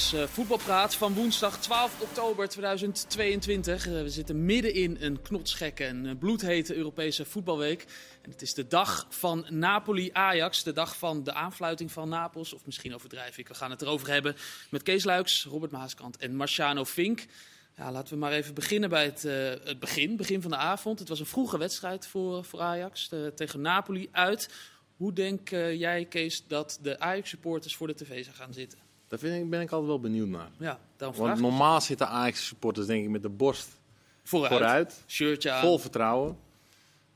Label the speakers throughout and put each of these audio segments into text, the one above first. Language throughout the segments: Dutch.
Speaker 1: is uh, Voetbalpraat van woensdag 12 oktober 2022. Uh, we zitten midden in een knotsgekke en uh, bloedhete Europese voetbalweek. En het is de dag van Napoli-Ajax, de dag van de aanfluiting van Napels. Of misschien overdrijf ik, we gaan het erover hebben met Kees Luiks, Robert Maaskant en Marciano Fink. Ja, laten we maar even beginnen bij het, het begin, begin van de avond. Het was een vroege wedstrijd voor, voor Ajax tegen Napoli uit. Hoe denk jij, Kees, dat de Ajax-supporters voor de tv zijn gaan zitten?
Speaker 2: Daar vind ik, ben ik altijd wel benieuwd naar.
Speaker 1: Ja,
Speaker 2: Want normaal zitten Ajax-supporters denk ik met de borst
Speaker 1: vooruit,
Speaker 2: vooruit
Speaker 1: shirtje aan.
Speaker 2: vol vertrouwen.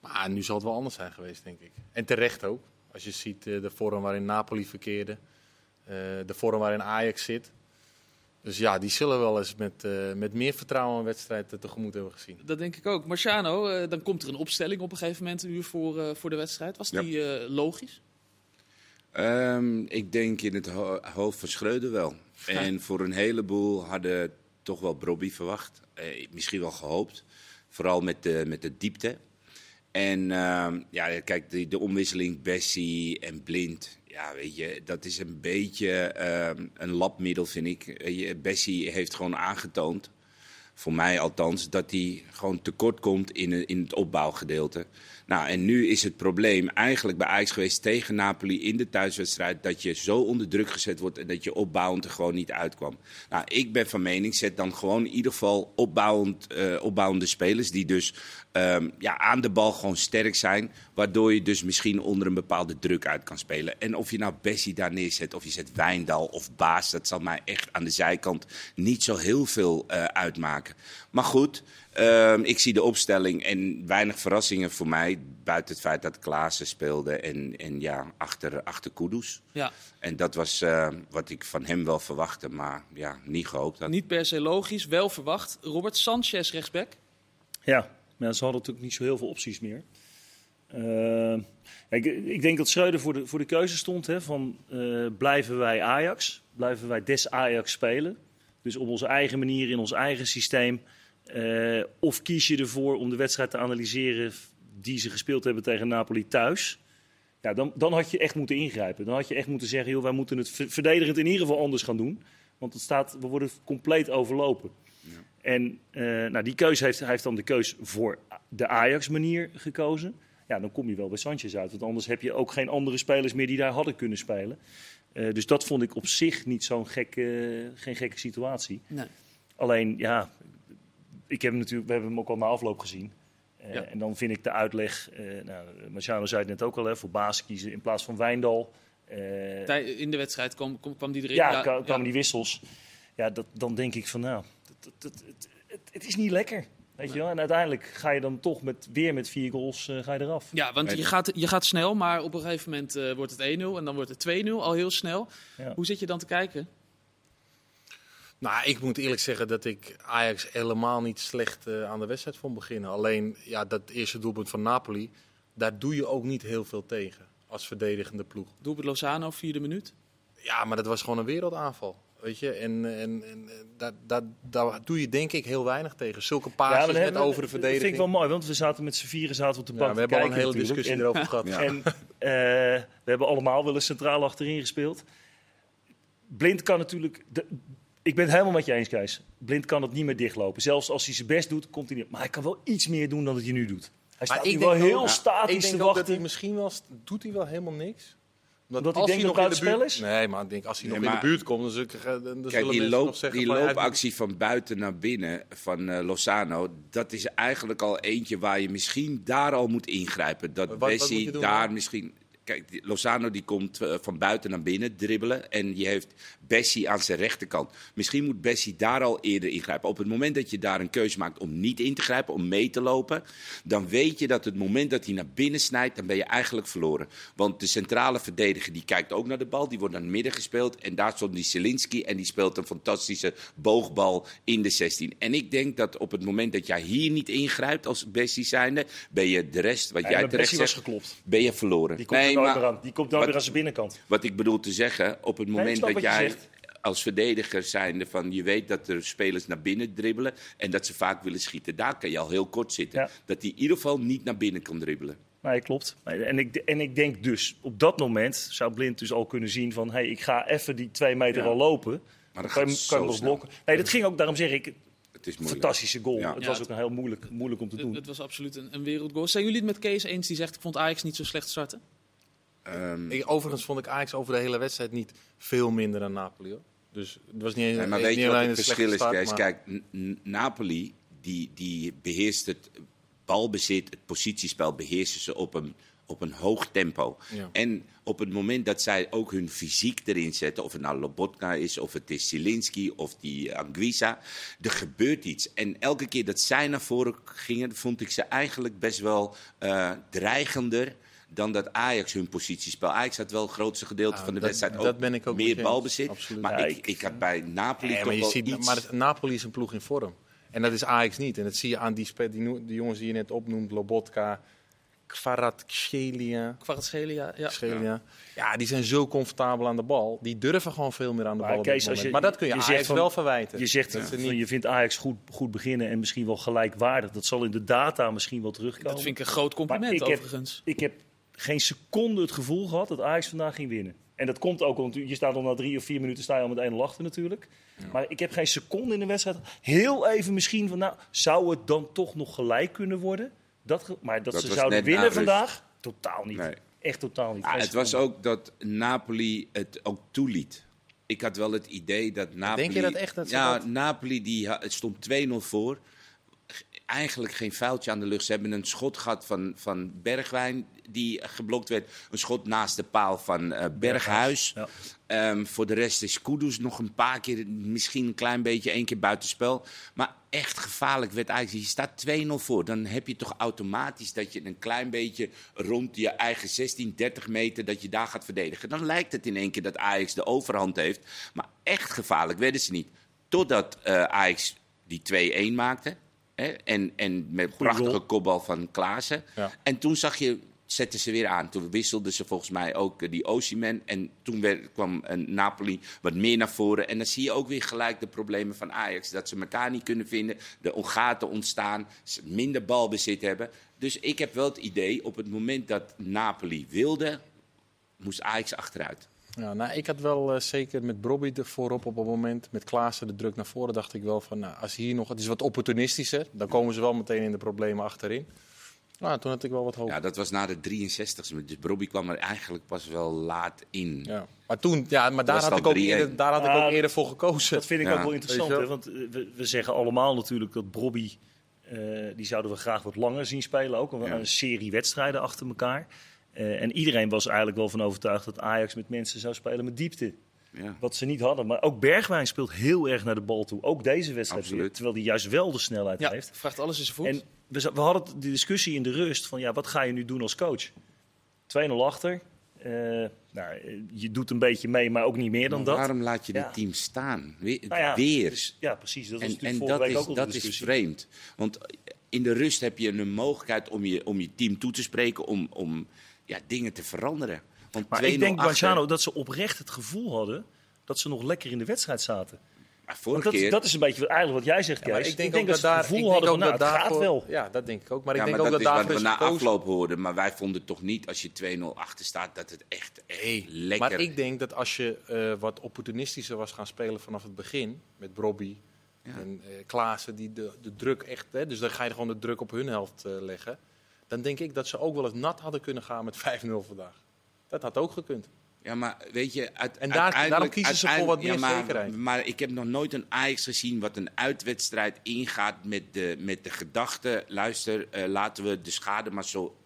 Speaker 2: Maar nu zal het wel anders zijn geweest, denk ik. En terecht ook. Als je ziet uh, de vorm waarin Napoli verkeerde, uh, de vorm waarin Ajax zit. Dus ja, die zullen wel eens met, uh, met meer vertrouwen een wedstrijd tegemoet hebben gezien.
Speaker 1: Dat denk ik ook. Marciano, dan komt er een opstelling op een gegeven moment een uur voor, voor de wedstrijd. Was die ja. logisch?
Speaker 3: Um, ik denk in het ho hoofd van Schreuder wel. En voor een heleboel hadden toch wel Brobby verwacht. Eh, misschien wel gehoopt. Vooral met de, met de diepte. En uh, ja, kijk, de, de, omwisseling Bessie en Blind. Ja, weet je, dat is een beetje uh, een labmiddel, vind ik. Bessie heeft gewoon aangetoond, voor mij althans, dat hij gewoon tekort komt in, in het opbouwgedeelte. Nou, en nu is het probleem eigenlijk bij Ajax geweest tegen Napoli in de thuiswedstrijd... dat je zo onder druk gezet wordt en dat je opbouwend er gewoon niet uitkwam. Nou, ik ben van mening, zet dan gewoon in ieder geval opbouwend, uh, opbouwende spelers... die dus um, ja, aan de bal gewoon sterk zijn... waardoor je dus misschien onder een bepaalde druk uit kan spelen. En of je nou Bessie daar neerzet, of je zet Wijndal of Baas... dat zal mij echt aan de zijkant niet zo heel veel uh, uitmaken. Maar goed... Uh, ik zie de opstelling en weinig verrassingen voor mij. Buiten het feit dat Klaassen speelde en, en ja, achter, achter Kudus.
Speaker 1: Ja.
Speaker 3: En dat was uh, wat ik van hem wel verwachtte, maar ja, niet gehoopt had.
Speaker 1: Niet per se logisch, wel verwacht. Robert Sanchez rechtsback.
Speaker 4: Ja, maar ze hadden natuurlijk niet zo heel veel opties meer. Uh, ik, ik, denk dat Schreuder voor de, voor de keuze stond hè, van uh, blijven wij Ajax, blijven wij des Ajax spelen. Dus op onze eigen manier, in ons eigen systeem... Uh, of kies je ervoor om de wedstrijd te analyseren die ze gespeeld hebben tegen Napoli thuis? Ja, dan, dan had je echt moeten ingrijpen. Dan had je echt moeten zeggen, joh, wij moeten het verdedigend in ieder geval anders gaan doen. Want het staat, we worden compleet overlopen. Ja. En uh, nou, die keuze heeft, hij heeft dan de keus voor de Ajax-manier gekozen. Ja, dan kom je wel bij Sanchez uit. Want anders heb je ook geen andere spelers meer die daar hadden kunnen spelen. Uh, dus dat vond ik op zich niet zo'n gekke, geen gekke situatie.
Speaker 1: Nee.
Speaker 4: Alleen, ja, ik heb hem natuurlijk, we hebben hem ook al na afloop gezien. Uh, ja. En dan vind ik de uitleg, uh, nou, Marciano zei het net ook al, hè, voor baas kiezen in plaats van Wijndal.
Speaker 1: Uh, in de wedstrijd kwam, kwam die erin?
Speaker 4: Ja, ja kwamen ja. die wissels. Ja, dat, dan denk ik van nou, dat, dat, het, het, het is niet lekker. Weet je wel? En uiteindelijk ga je dan toch met, weer met vier goals uh, ga je eraf.
Speaker 1: Ja, want je gaat, je gaat snel, maar op een gegeven moment uh, wordt het 1-0 en dan wordt het 2-0 al heel snel. Ja. Hoe zit je dan te kijken?
Speaker 2: Nou, ik moet eerlijk zeggen dat ik Ajax helemaal niet slecht uh, aan de wedstrijd vond beginnen. Alleen ja, dat eerste doelpunt van Napoli, daar doe je ook niet heel veel tegen als verdedigende ploeg.
Speaker 1: Doelpunt Lozano, vierde minuut?
Speaker 2: Ja, maar dat was gewoon een wereldaanval. Weet je, en, en, en daar, daar, daar doe je denk ik heel weinig tegen. Zulke paasjes ja, net over de verdediging.
Speaker 4: Dat vind ik wel mooi, want we zaten met z'n vieren zaten op de bank
Speaker 2: ja, we hebben al een hele discussie
Speaker 4: en,
Speaker 2: erover gehad.
Speaker 4: Ja. En uh, we hebben allemaal wel eens centraal achterin gespeeld. Blind kan natuurlijk... De, ik ben het helemaal met je eens, Kees. Blind kan het niet meer dichtlopen. Zelfs als hij zijn best doet, komt hij niet. Maar hij kan wel iets meer doen dan dat hij nu doet. Hij staat
Speaker 2: ik
Speaker 4: wel heel
Speaker 2: ook,
Speaker 4: statisch
Speaker 2: ik denk
Speaker 4: te
Speaker 2: ook
Speaker 4: wachten.
Speaker 2: dat hij misschien wel doet hij wel helemaal niks.
Speaker 4: Omdat hij denkt dat het spel is?
Speaker 2: Nee, maar ik denk als hij
Speaker 3: Nee,
Speaker 2: nog in de buurt komt, dan, zullen- dan
Speaker 3: Kijk, die,
Speaker 2: nog zeggen
Speaker 3: die loopactie van buiten naar binnen van eh, Lozano, dat is eigenlijk al eentje waar je misschien daar al moet ingrijpen. Dat
Speaker 2: Wat- wat moet
Speaker 3: Bessie
Speaker 2: je doen
Speaker 3: daar
Speaker 2: dan?
Speaker 3: misschien... Kijk, Lozano die komt eh, van buiten naar binnen dribbelen en je heeft Bessie aan zijn rechterkant. Misschien moet Bessie daar al eerder ingrijpen. Op het moment dat je daar een keuze maakt om niet in te grijpen, om mee te lopen, dan weet je dat het moment dat hij naar binnen snijdt, dan ben je eigenlijk verloren. Want de centrale verdediger die kijkt ook naar de bal, die wordt naar het midden gespeeld en daar stond die Zelinski en die speelt een fantastische boogbal in de 16. En ik denk dat op het moment dat jij hier niet ingrijpt als Bessie zijnde, ben je de rest, wat
Speaker 4: Ja,
Speaker 3: jij terecht
Speaker 4: Bessie was geklopt.
Speaker 3: ben je verloren.
Speaker 4: Die
Speaker 3: Nee,
Speaker 4: nooit
Speaker 3: maar-
Speaker 4: meer aan. Die komt nooit
Speaker 3: wat-
Speaker 4: meer aan zijn binnenkant.
Speaker 3: wat ik bedoel te zeggen, op het moment dat jij
Speaker 4: zegt.
Speaker 3: als verdediger zijnde van je weet dat er spelers naar binnen dribbelen en dat ze vaak willen schieten, daar kan je al heel kort zitten.
Speaker 4: Ja.
Speaker 3: Dat hij in ieder geval niet naar binnen kan dribbelen.
Speaker 4: Nee, klopt. En ik, en ik denk dus, op dat moment zou Blind dus al kunnen zien van... hé, hey, ik ga even die twee meter
Speaker 3: Ja.
Speaker 4: al lopen.
Speaker 3: Maar dat
Speaker 4: kan je,
Speaker 3: gaat
Speaker 4: kan je
Speaker 3: zo
Speaker 4: nog
Speaker 3: snel.
Speaker 4: blokken. Nee, dat ging ook, daarom zeg ik,
Speaker 3: Het is moeilijk.
Speaker 4: fantastische goal.
Speaker 3: Ja.
Speaker 4: Het was ook een heel moeilijk, moeilijk om te
Speaker 1: Het,
Speaker 4: doen.
Speaker 1: het was absoluut een, een wereldgoal. Zijn jullie het met Kees eens die zegt ik vond Ajax niet zo slecht starten?
Speaker 3: Ehm,
Speaker 2: Ik, overigens vond ik Ajax over de hele wedstrijd niet veel minder dan Napoli. Hoor. Dus het was niet,
Speaker 3: Nee, maar weet je wat het verschil is,
Speaker 2: start, maar-
Speaker 3: Kijk, Napoli die, die beheerst het balbezit, het positiespel beheersen ze op een, op een hoog tempo.
Speaker 2: Ja.
Speaker 3: En op het moment dat zij ook hun fysiek erin zetten, of het nou Lobotka is, of het is Zielinski, of die Anguissa, er gebeurt iets. En elke keer dat zij naar voren gingen, vond ik ze eigenlijk best wel eh, dreigender dan dat Ajax hun positiespel. Ajax had wel het grootste gedeelte
Speaker 2: Ja,
Speaker 3: van de
Speaker 2: dat-
Speaker 3: wedstrijd
Speaker 2: dat
Speaker 3: ook
Speaker 2: ben ik ook
Speaker 3: meer balbezit.
Speaker 2: Absoluut.
Speaker 3: Maar
Speaker 4: Ja,
Speaker 3: ik,
Speaker 4: ik-
Speaker 3: had bij Napoli
Speaker 2: Nee,
Speaker 3: toch
Speaker 2: maar, je
Speaker 3: wel
Speaker 2: ziet,
Speaker 3: iets...
Speaker 2: maar het- Napoli is een ploeg in vorm. En dat is Ajax niet. En dat zie je aan die, spe- die, die jongens die je net opnoemt. Lobotka, Kvaratskhelia.
Speaker 1: Kvaratskhelia, ja.
Speaker 2: Schelia. Ja, die zijn zo comfortabel aan de bal. Die durven gewoon veel meer aan de
Speaker 4: Maar
Speaker 2: bal.
Speaker 4: Kees, als je-
Speaker 2: maar dat kun je,
Speaker 4: je
Speaker 2: Ajax
Speaker 4: zegt van-
Speaker 2: wel verwijten.
Speaker 4: Je zegt
Speaker 2: Dat ze niet-
Speaker 4: je vindt Ajax goed, goed beginnen en misschien wel gelijkwaardig. Dat zal in de data misschien wel terugkomen.
Speaker 1: Dat vind ik een groot compliment
Speaker 4: heb-
Speaker 1: overigens.
Speaker 4: Ik heb geen seconde het gevoel gehad dat Ajax vandaag ging winnen. En dat komt ook, want je staat al na drie of vier minuten sta je al met 1 achter natuurlijk. Maar ik heb geen seconde in de wedstrijd. Heel even misschien van, nou, zou het dan toch nog gelijk kunnen worden? Dat, maar dat,
Speaker 3: Dat
Speaker 4: ze zouden winnen vandaag? Totaal niet.
Speaker 3: Nee.
Speaker 4: Echt totaal niet.
Speaker 3: Ja, het was ook dat Napoli het ook toeliet. Ik had wel het idee dat Napoli...
Speaker 2: Denk je dat echt dat
Speaker 3: Ja,
Speaker 2: dat-
Speaker 3: Napoli die, het stond 2-0 voor. Eigenlijk geen foutje aan de lucht. Ze hebben een schot gehad van, van Bergwijn die geblokt werd. Een schot naast de paal van eh, Berghuis.
Speaker 4: Ja.
Speaker 3: Ehm, voor de rest is Kudus nog een paar keer, misschien een klein beetje, één keer buitenspel. Maar echt gevaarlijk werd eigenlijk. Je staat 2-0 voor. Dan heb je toch automatisch dat je een klein beetje rond je eigen 16, 30 meter, dat je daar gaat verdedigen. Dan lijkt het in één keer dat Ajax de overhand heeft. Maar echt gevaarlijk werden ze niet. Totdat eh, Ajax die 2-1 maakte. Hè? En, en met prachtige
Speaker 4: goal.
Speaker 3: kopbal van Klaassen.
Speaker 2: Ja.
Speaker 3: En toen zag je, zetten ze weer aan. Toen wisselden ze volgens mij ook eh, die Osimhen. En toen werd, kwam een Napoli wat meer naar voren. En dan zie je ook weer gelijk de problemen van Ajax. Dat ze elkaar niet kunnen vinden. De gaten ontstaan. Ze minder balbezit hebben. Dus ik heb wel het idee, op het moment dat Napoli wilde, moest Ajax achteruit.
Speaker 2: Ja, nou, ik had wel eh, zeker met Brobby er voorop op het moment. Met Klaassen de druk naar voren dacht ik wel van... Nou, als hier nog... Het is wat opportunistischer. Dan komen ze wel meteen in de problemen achterin. Nou, toen had ik wel wat hoop.
Speaker 3: Ja, dat was na de 63ste. Dus Bobby kwam er eigenlijk pas wel laat in.
Speaker 2: Ja. Maar toen, ja, maar daar had, ik ook
Speaker 3: 3-1.
Speaker 2: eerder, daar had ik
Speaker 4: Ah,
Speaker 2: ook eerder voor gekozen.
Speaker 4: Dat vind ik
Speaker 3: Ja.
Speaker 4: ook wel interessant. Hè? Want eh, we, we zeggen allemaal natuurlijk dat Brobby, eh, die zouden we graag wat langer zien spelen. Ook een,
Speaker 3: Ja.
Speaker 4: een serie wedstrijden achter elkaar. Eh, en iedereen was eigenlijk wel van overtuigd dat Ajax met mensen zou spelen met diepte.
Speaker 3: Ja.
Speaker 4: Wat ze niet hadden. Maar ook Bergwijn speelt heel erg naar de bal toe. Ook deze wedstrijd
Speaker 3: Absoluut.
Speaker 4: weer. Terwijl hij juist wel de snelheid
Speaker 1: Ja,
Speaker 4: heeft.
Speaker 1: vraagt alles in zijn voet.
Speaker 4: En we, we hadden de discussie in de rust van ja, wat ga je nu doen als coach? 2-0 achter. Eh, nou, eh, je doet een beetje mee, maar ook niet meer dan
Speaker 3: Maar
Speaker 4: dat.
Speaker 3: waarom laat je
Speaker 4: Ja.
Speaker 3: het team staan? Weer.
Speaker 4: Nou ja,
Speaker 3: weer.
Speaker 4: dus- ja, precies. Dat
Speaker 3: En,
Speaker 4: natuurlijk
Speaker 3: en dat,
Speaker 4: week
Speaker 3: is,
Speaker 4: ook al
Speaker 3: dat is vreemd. Want in de rust heb je een mogelijkheid om je, om je team toe te spreken, om, om ja, dingen te veranderen. Want
Speaker 4: Maar
Speaker 3: 2-0
Speaker 4: ik denk, Banciano, dat ze oprecht het gevoel hadden dat ze nog lekker in de wedstrijd zaten.
Speaker 3: Maar vorige
Speaker 4: dat,
Speaker 3: keer,
Speaker 4: dat is een beetje eigenlijk wat jij zegt,
Speaker 2: Ja, ik denk,
Speaker 4: dat
Speaker 2: ook dat
Speaker 4: ze
Speaker 2: daar
Speaker 4: het gevoel hadden van, nou,
Speaker 2: dat
Speaker 4: het gaat wel.
Speaker 2: Ja, dat denk ik ook. Maar ik
Speaker 3: ja,
Speaker 2: denk
Speaker 3: maar
Speaker 2: ook
Speaker 3: dat,
Speaker 2: dat,
Speaker 3: is wat
Speaker 2: daarvoor
Speaker 3: we
Speaker 2: is
Speaker 3: na
Speaker 2: gekozen.
Speaker 3: afloop hoorden. Maar wij vonden toch niet, als je 2-0 achter staat, dat het echt, echt
Speaker 2: Nee,
Speaker 3: lekker...
Speaker 2: Maar ik denk dat als je eh, wat opportunistischer was gaan spelen vanaf het begin, met Brobby
Speaker 3: Ja.
Speaker 2: en eh Klaassen, die de, de druk echt, hè, dus dan ga je gewoon de druk op hun helft eh, leggen, dan denk ik dat ze ook wel eens nat hadden kunnen gaan met 5-0 vandaag. Dat had ook gekund.
Speaker 3: Ja, maar weet je, uit,
Speaker 2: En daar- daarom kiezen ze voor wat meer zekerheid.
Speaker 3: maar, ik heb nog nooit een Ajax gezien wat een uitwedstrijd ingaat met de, met de gedachte... luister, eh, laten we de schade maar zo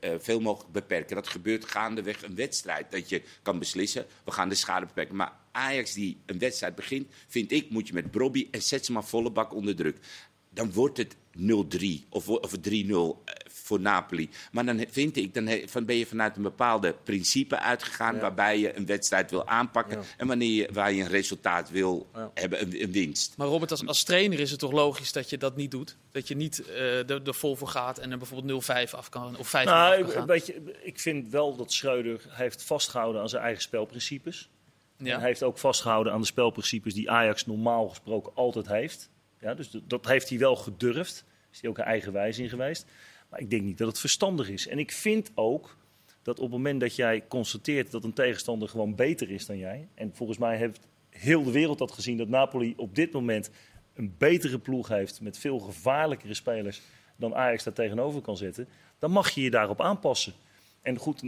Speaker 3: eh, veel mogelijk beperken. Dat gebeurt gaandeweg een wedstrijd. Dat je kan beslissen, we gaan de schade beperken. Maar Ajax die een wedstrijd begint, vind ik, moet je met Brobby... en zet ze maar volle bak onder druk. Dan wordt het 0-3 of, of 3-0 eh, voor Napoli. Maar dan vind ik, dan he- van ben je vanuit een bepaalde principe uitgegaan...
Speaker 2: Ja.
Speaker 3: waarbij je een wedstrijd wil aanpakken...
Speaker 2: Ja.
Speaker 3: en wanneer je, waar je een resultaat wil
Speaker 2: Ja.
Speaker 3: hebben, een, een winst.
Speaker 1: Maar Robert, als, als trainer is het toch logisch dat je dat niet doet? Dat je niet eh er, er vol voor gaat en er bijvoorbeeld 0-5 af kan of 5
Speaker 4: Nou,
Speaker 1: af
Speaker 4: ik,
Speaker 1: kan gaan.
Speaker 4: weet je, ik vind wel dat Schreuder heeft vastgehouden aan zijn eigen spelprincipes. En hij heeft ook vastgehouden aan de spelprincipes die Ajax normaal gesproken altijd heeft. Ja, dus dat heeft hij wel gedurfd. Is hij ook een eigenwijs in geweest. Maar ik denk niet dat het verstandig is. En ik vind ook dat op het moment dat jij constateert dat een tegenstander gewoon beter is dan jij. En volgens mij heeft heel de wereld had gezien dat Napoli op dit moment een betere ploeg heeft met veel gevaarlijkere spelers dan Ajax daar tegenover kan zetten, dan mag je je daarop aanpassen. En goed,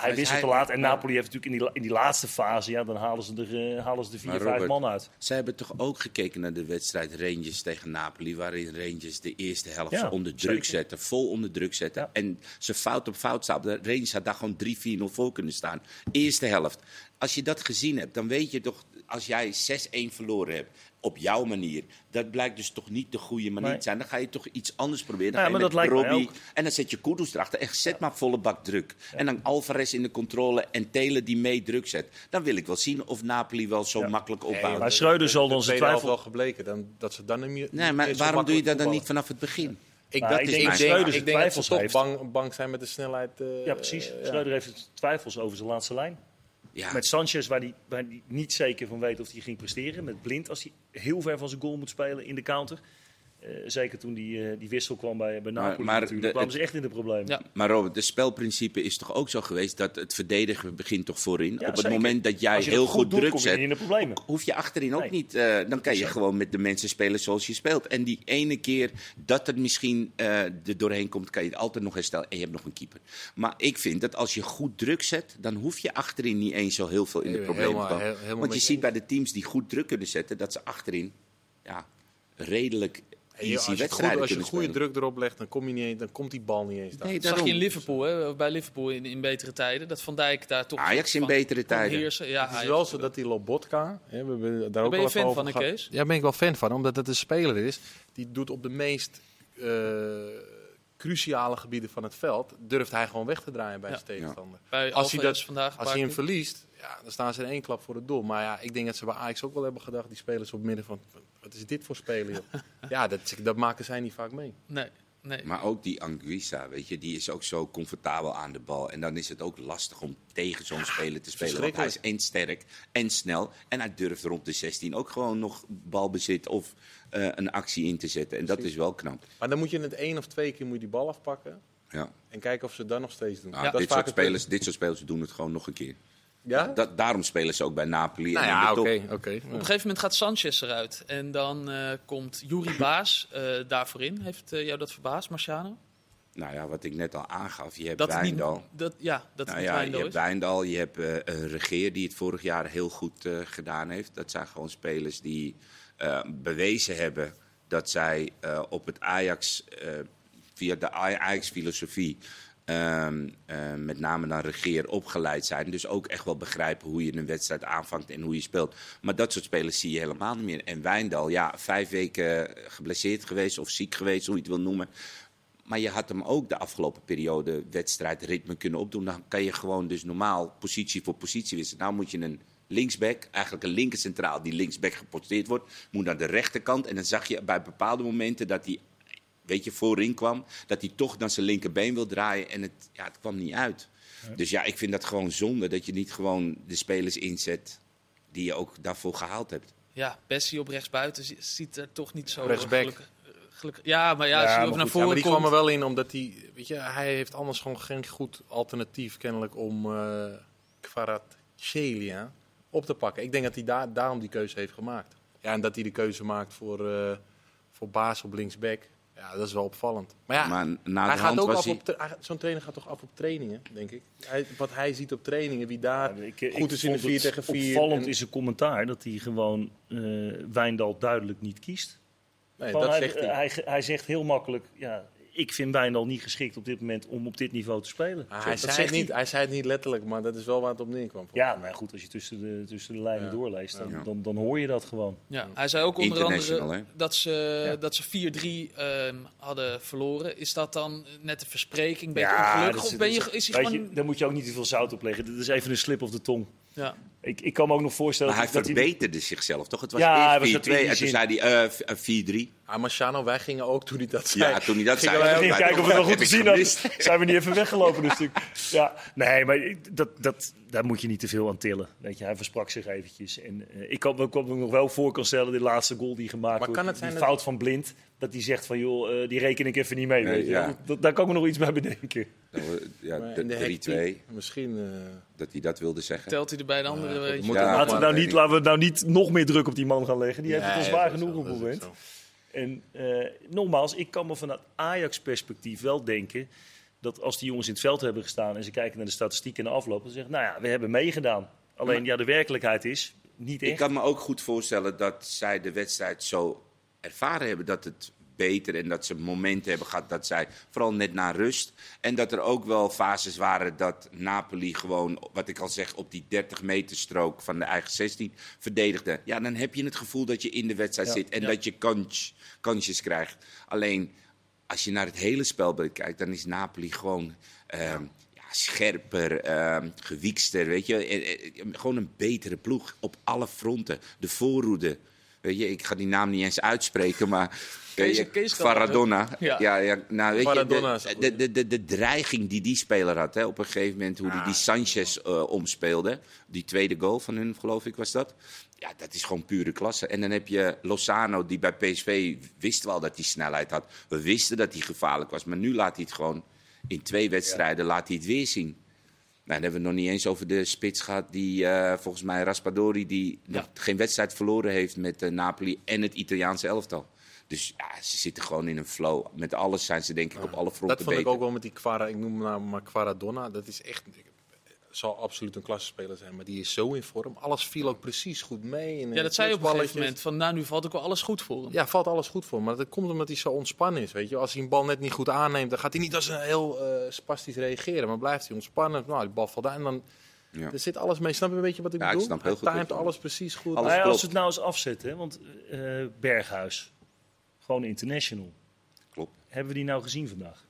Speaker 4: hij wist het te laat. En Napoli heeft natuurlijk in die, in die laatste fase, ja, dan halen ze er, eh, halen ze er vier, vijf man uit.
Speaker 3: Zij hebben toch ook gekeken naar de wedstrijd Rangers tegen Napoli, waarin Rangers de eerste helft
Speaker 4: Ja,
Speaker 3: ze onder druk
Speaker 4: zeker.
Speaker 3: zetten, vol onder druk zetten.
Speaker 4: Ja.
Speaker 3: En ze fout op fout zaten. De Rangers had daar gewoon 3-4-0 voor kunnen staan. Eerste helft. Als je dat gezien hebt, dan weet je toch, als jij 6-1 verloren hebt, op jouw manier, dat blijkt dus toch niet de goede manier
Speaker 4: Nee.
Speaker 3: te zijn. Dan ga je toch iets anders proberen. Dan
Speaker 4: Ja,
Speaker 3: ga je
Speaker 4: maar
Speaker 3: met
Speaker 4: dat lijkt mij
Speaker 3: Robbie-
Speaker 4: ook.
Speaker 3: En dan zet je Kudus erachter. Echt, zet maar volle bak druk. En dan Alvarez in de controle en Telen die mee druk zet. Dan wil ik wel zien of Napoli wel zo
Speaker 4: Ja.
Speaker 3: makkelijk
Speaker 2: Nee,
Speaker 3: opbouwt.
Speaker 4: Maar Schreuder zal dan zijn twijfel...
Speaker 2: wel gebleken dan, dat ze dan niet meer.
Speaker 3: Nee, maar waarom doe je dat dan niet vanaf het begin?
Speaker 2: Ik,
Speaker 4: Nou,
Speaker 2: dat
Speaker 4: ik
Speaker 2: is
Speaker 4: denk
Speaker 2: ik denk,
Speaker 4: Schreuder
Speaker 2: ik denk dat ze toch bang, bang zijn met de snelheid. eh,
Speaker 4: Ja, precies.
Speaker 2: eh,
Speaker 4: Schreuder heeft twijfels over zijn laatste lijn. Met Sanchez, waar hij die niet zeker van weet of hij ging presteren. Met Blind, als hij heel ver van zijn goal moet spelen in de counter. Eh, zeker toen die, eh, die wissel kwam bij, bij Napoli
Speaker 3: maar
Speaker 4: natuurlijk.
Speaker 3: de-
Speaker 4: kwamen ze echt in de problemen.
Speaker 1: Ja.
Speaker 3: maar Robert, het spelprincipe is toch ook zo geweest dat het verdedigen begint toch voorin. Op het
Speaker 4: zeker.
Speaker 3: moment dat jij heel
Speaker 4: goed
Speaker 3: goed
Speaker 4: doet,
Speaker 3: druk
Speaker 4: kom je niet
Speaker 3: zet,
Speaker 4: in de problemen.
Speaker 3: hoef je achterin ook
Speaker 4: Nee.
Speaker 3: niet. eh, dan kan je
Speaker 4: zo.
Speaker 3: gewoon met de mensen spelen zoals je speelt. En die ene keer dat het misschien eh er doorheen komt, kan je het altijd nog herstellen. En je hebt nog een keeper. Maar ik vind dat als je goed druk zet, dan hoef je achterin niet eens zo heel veel in de problemen te komen. Want je ziet bij de teams die goed druk kunnen zetten, dat ze achterin ja, redelijk easy
Speaker 2: als je, goed, als je
Speaker 3: kunnen
Speaker 2: goede
Speaker 3: spelen.
Speaker 2: druk erop legt, dan, kom je niet eens, dan komt die bal niet eens daar.
Speaker 3: Nee,
Speaker 1: Dat zag je in Liverpool, hè, bij Liverpool in, in betere tijden. Dat Van Dijk daar toch
Speaker 3: Ajax in betere tijden.
Speaker 1: heersen. Ja,
Speaker 2: het is
Speaker 1: Ajax
Speaker 2: wel zo dat die Lobotka, hè, we hebben daar ook
Speaker 1: ben je fan
Speaker 2: over
Speaker 1: van. Kees?
Speaker 2: Ja, ben ik wel fan van, omdat het een speler is die doet op de meest eh, cruciale gebieden van het veld, durft hij gewoon weg te draaien bij
Speaker 1: Ja.
Speaker 2: zijn tegenstander.
Speaker 1: Bij
Speaker 2: Als hij, dat,
Speaker 1: vandaag
Speaker 2: als hij hem verliest, ja, dan staan ze in één klap voor het doel. Maar ja, ik denk dat ze bij Ajax ook wel hebben gedacht, die spelers op midden van, wat is dit voor spelen? ja, dat, dat maken zij niet vaak mee.
Speaker 1: Nee, nee.
Speaker 3: Maar ook die Anguissa, weet je, die is ook zo comfortabel aan de bal. En dan is het ook lastig om tegen zo'n speler te spelen. Want hij is en sterk en snel. En hij durft rond de 16 ook gewoon nog balbezit of eh, een actie in te zetten. En dat is wel knap.
Speaker 2: Maar dan moet je het één of twee keer moet je die bal afpakken
Speaker 3: Ja.
Speaker 2: en kijken of ze dan nog steeds doen.
Speaker 3: Nou,
Speaker 2: Dat
Speaker 3: dit, soort spelers, dit soort spelers doen het gewoon nog een keer.
Speaker 2: Ja?
Speaker 3: Dat, daarom spelen ze ook bij Napoli.
Speaker 2: nou
Speaker 3: en
Speaker 2: ja, oké.
Speaker 1: Op een gegeven moment gaat Sanchez eruit. En dan eh, komt Juri Baas eh, daarvoor in. Heeft eh, jou dat verbaasd, Marciano?
Speaker 3: Nou ja, wat ik net al aangaf. Je hebt
Speaker 1: Dat niet, dat, ja, dat
Speaker 3: Nou
Speaker 1: niet
Speaker 3: ja, je hebt. Wijndal, je hebt een Regeer die het vorig jaar heel goed eh, gedaan heeft. Dat zijn gewoon spelers die eh, bewezen hebben dat zij eh, op het Ajax, eh, via de Ajax-filosofie, ehm, eh, met name naar Regeer opgeleid zijn. Dus ook echt wel begrijpen hoe je een wedstrijd aanvangt en hoe je speelt. Maar dat soort spelers zie je helemaal niet meer. En Wijndal, ja, vijf weken geblesseerd geweest of ziek geweest, hoe je het wil noemen. Maar je had hem ook de afgelopen periode wedstrijdritme kunnen opdoen. Dan kan je gewoon dus normaal positie voor positie wisselen. Nou moet je een linksback, eigenlijk een linker centraal die linksback geposteerd wordt, moet naar de rechterkant. En dan zag je bij bepaalde momenten dat hij, weet je, voorin kwam, dat hij toch naar zijn linkerbeen wil draaien. En het, ja, het kwam niet uit. Dus ja, ik vind dat gewoon zonde dat je niet gewoon de spelers inzet die je ook daarvoor gehaald hebt.
Speaker 1: Ja, Bessie op rechtsbuiten zi- ziet er toch niet zo
Speaker 2: Rechtsback.
Speaker 1: gelukkig, gelukkig- Ja, maar ja,
Speaker 4: Ja,
Speaker 1: als ook naar
Speaker 2: Ja,
Speaker 1: voren
Speaker 2: maar die
Speaker 1: komt...
Speaker 2: kwam er wel in omdat hij, weet je, hij heeft anders gewoon geen goed alternatief kennelijk om uh, Kvaratskhelia op te pakken. Ik denk dat hij daar, daarom die keuze heeft gemaakt. Ja, en dat hij de keuze maakt voor, uh, voor baas op linksback. Ja, dat is wel opvallend. Maar ja,
Speaker 3: Maar na
Speaker 2: hij
Speaker 3: de
Speaker 2: gaat ook
Speaker 3: was
Speaker 2: af
Speaker 3: hij...
Speaker 2: op zo'n trainer gaat toch af op trainingen, denk ik. Hij, wat hij ziet op trainingen, wie daar
Speaker 4: Ja, ik- ik
Speaker 2: goed is in de
Speaker 4: vond
Speaker 2: 4
Speaker 4: het
Speaker 2: tegen 4.
Speaker 4: Opvallend
Speaker 2: en-
Speaker 4: is een commentaar dat hij gewoon eh Wijndal duidelijk niet kiest.
Speaker 2: Nee, dat
Speaker 4: hij,
Speaker 2: zegt hij.
Speaker 4: hij, hij zegt heel makkelijk, ja, ik vind Wijndal niet geschikt op dit moment om op dit niveau te spelen.
Speaker 2: Ah, hij, zei het niet, hij zei het niet letterlijk, maar dat is wel waar het op neerkwam.
Speaker 4: Ja, maar goed, als je tussen de, tussen de lijnen
Speaker 2: Ja.
Speaker 4: doorleest, dan,
Speaker 3: Ja.
Speaker 4: dan, dan hoor je dat gewoon.
Speaker 1: Ja, hij zei ook onder andere
Speaker 3: hè?
Speaker 1: dat ze,
Speaker 4: Ja.
Speaker 1: dat ze 4-3 ehm, hadden verloren. Is dat dan net een verspreking, een beetje
Speaker 4: Ja,
Speaker 1: ongelukkig? Of ben je, is hij gewoon...
Speaker 4: je, daar moet je ook niet te veel zout op leggen. Dit is even een slip of de tong.
Speaker 1: Ja.
Speaker 4: Ik, ik kan me ook nog voorstellen
Speaker 3: Maar hij
Speaker 4: dat, dat
Speaker 3: verbeterde zichzelf, toch? Het was
Speaker 4: Ja, hij was
Speaker 3: eerst
Speaker 4: het in die
Speaker 3: 4-2 en toen zei hij eh, v- eh, 4-3.
Speaker 2: Ah, Marciano, wij gingen ook toen hij dat zei.
Speaker 3: Ja, toen hij dat
Speaker 2: gingen
Speaker 3: zei. Ja,
Speaker 4: kijken of we het
Speaker 3: heb
Speaker 4: goed te
Speaker 3: ik
Speaker 4: zien
Speaker 3: gemist.
Speaker 4: hadden. Zijn we niet even weggelopen natuurlijk. Ja, nee, maar ik- dat, dat, daar moet je niet te veel aan tillen. Weet je, hij versprak zich eventjes. En, eh, ik kan, me- nog wel voor kan stellen, die laatste goal die gemaakt
Speaker 2: Maar
Speaker 4: wordt.
Speaker 2: kan het zijn
Speaker 4: die
Speaker 2: dat-
Speaker 4: fout van Blind. Dat hij zegt van joh, eh, die reken ik even niet mee.
Speaker 3: Nee,
Speaker 4: weet je.
Speaker 3: ja.
Speaker 4: Dat- dat- daar kan ik me nog iets bij bedenken.
Speaker 3: Nou, eh, Ja, de
Speaker 2: in de
Speaker 3: 3-2,
Speaker 2: hectiek, Misschien. eh,
Speaker 3: dat hij dat wilde zeggen.
Speaker 1: Telt hij er bij de andere,
Speaker 2: Ja,
Speaker 1: weet
Speaker 2: goed,
Speaker 1: je.
Speaker 2: moet
Speaker 3: Ja,
Speaker 2: er nog
Speaker 4: laten, we nou niet, laten we nou niet nog meer druk op die man gaan leggen. Die heeft het al zwaar genoeg op het moment. En eh, nogmaals, ik kan me vanuit Ajax-perspectief wel denken dat als die jongens in het veld hebben gestaan en ze kijken naar de statistiek en de afloop, dan zeggen nou ja, we hebben meegedaan. Alleen ja, de werkelijkheid is niet echt.
Speaker 3: Ik kan me ook goed voorstellen dat zij de wedstrijd zo ervaren hebben dat het beter en dat ze momenten hebben gehad dat zij vooral net na rust en dat er ook wel fases waren dat Napoli gewoon wat ik al zeg op die 30 meter strook van de eigen 16 verdedigde. Ja, dan heb je het gevoel dat je in de wedstrijd
Speaker 4: Ja.
Speaker 3: zit en
Speaker 1: Ja.
Speaker 3: dat je kans, kansjes krijgt. Alleen als je naar het hele spelbeeld kijkt, dan is Napoli gewoon ehm, ja, scherper, ehm gewiekster. Weet je? Eh, eh, Gewoon een betere ploeg op alle fronten. De voorroede. Weet je, ik ga die naam niet eens uitspreken, maar.
Speaker 1: Kees-? Ja.
Speaker 3: Ja. Ja, nou, weet je, de, de, de, de dreiging die die speler had, hè, op een gegeven moment, hoe hij die Sanchez eh, omspeelde. Die tweede goal van hun, geloof ik, was dat. Ja, dat is gewoon pure klasse. En dan heb je Lozano, die bij PSV wist wel dat hij snelheid had. We wisten dat hij gevaarlijk was, maar nu laat hij het gewoon in twee wedstrijden laat hij het weer zien. Nou, dan hebben we het nog niet eens over de spits gehad die eh, volgens mij Raspadori die
Speaker 1: Ja.
Speaker 3: nog geen wedstrijd verloren heeft met eh, Napoli en het Italiaanse elftal. Dus ja, ze zitten gewoon in een flow. Met alles zijn ze denk ik op alle fronten
Speaker 2: Dat vond ik ook wel met die Quara, ik noem hem nou maar Quaradonna. Dat is echt, zal absoluut een klassespeler zijn, maar die is zo in vorm. Alles viel ook precies goed mee. En
Speaker 1: Ja, dat zei je op een gegeven moment. Van, nou, nu valt ook wel alles goed voor hem.
Speaker 2: Ja, valt alles goed voor. Maar dat komt omdat hij zo ontspannen is. Weet je? Als hij een bal net niet goed aanneemt, dan gaat hij niet als een heel eh, spastisch reageren. Maar blijft hij ontspannen. Nou, die bal valt daar. En dan
Speaker 3: Ja.
Speaker 2: er zit alles mee. Snap je een beetje wat ik
Speaker 3: Ja, ik
Speaker 2: bedoel?
Speaker 3: snap heel
Speaker 2: hij
Speaker 3: goed
Speaker 2: alles precies goed.
Speaker 3: Alles
Speaker 4: Nou ja, als het nou eens afzetten, hè, want eh, Berghuis, gewoon international.
Speaker 3: Klopt.
Speaker 4: Hebben we die nou gezien vandaag?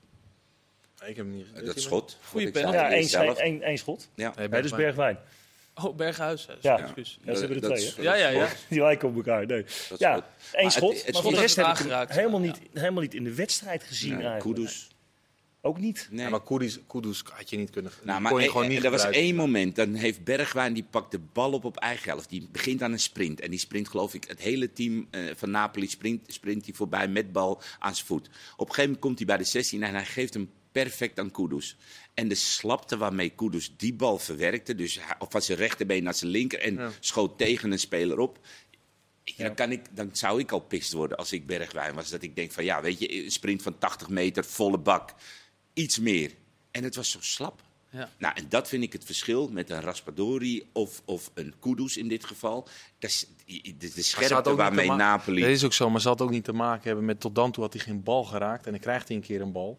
Speaker 2: Ik heb hem niet gezien.
Speaker 3: Dat schot.
Speaker 1: Goeie
Speaker 3: wat ik
Speaker 1: pen.
Speaker 3: zei,
Speaker 4: Ja, één, één, één schot.
Speaker 3: Ja.
Speaker 2: Nee,
Speaker 4: Ja, dus Bergwijn.
Speaker 1: Oh, Berghuis. hè.
Speaker 4: Ja. Ja, ze hebben er
Speaker 3: Dat
Speaker 4: twee, hè?
Speaker 1: Ja, ja, ja.
Speaker 4: Die lijken op elkaar. Nee.
Speaker 3: Dat is
Speaker 4: Ja,
Speaker 3: goed.
Speaker 4: één schot.
Speaker 3: het- het
Speaker 4: maar voor de rest heb ik hem helemaal niet, helemaal niet in de wedstrijd gezien
Speaker 3: Nee,
Speaker 4: eigenlijk.
Speaker 3: Kudus.
Speaker 4: Ook niet.
Speaker 3: Nee.
Speaker 2: Ja, maar Kudus, Kudus had je niet kunnen. die
Speaker 3: Nou, maar
Speaker 2: kon je
Speaker 3: eh,
Speaker 2: gewoon
Speaker 3: eh,
Speaker 2: niet
Speaker 3: er was één moment, dan heeft Bergwijn, die pakt de bal op op eigen helft. Die begint aan een sprint. En die sprint, geloof ik, het hele team eh, van Napoli sprint, sprint hij voorbij met bal aan zijn voet. Op een gegeven moment komt hij bij de 16 en hij geeft hem perfect aan Kudus. En de slapte waarmee Kudus die bal verwerkte, dus van zijn rechterbeen naar zijn linker en schoot tegen een speler op. Ja, Dan, kan ik, dan zou ik al pist worden als ik Bergwijn was. Dat ik denk van ja, weet je, een sprint van 80 meter, volle bak. Iets meer. En het was zo slap.
Speaker 1: Ja.
Speaker 3: Nou, en dat vind ik het verschil met een Raspadori of, of een Kudus in dit geval. Dat is de, scherpte waarmee Napoli...
Speaker 2: Dat is ook zo, maar ze had ook niet te maken hebben met tot dan toe had hij geen bal geraakt en dan krijgt hij een keer een bal.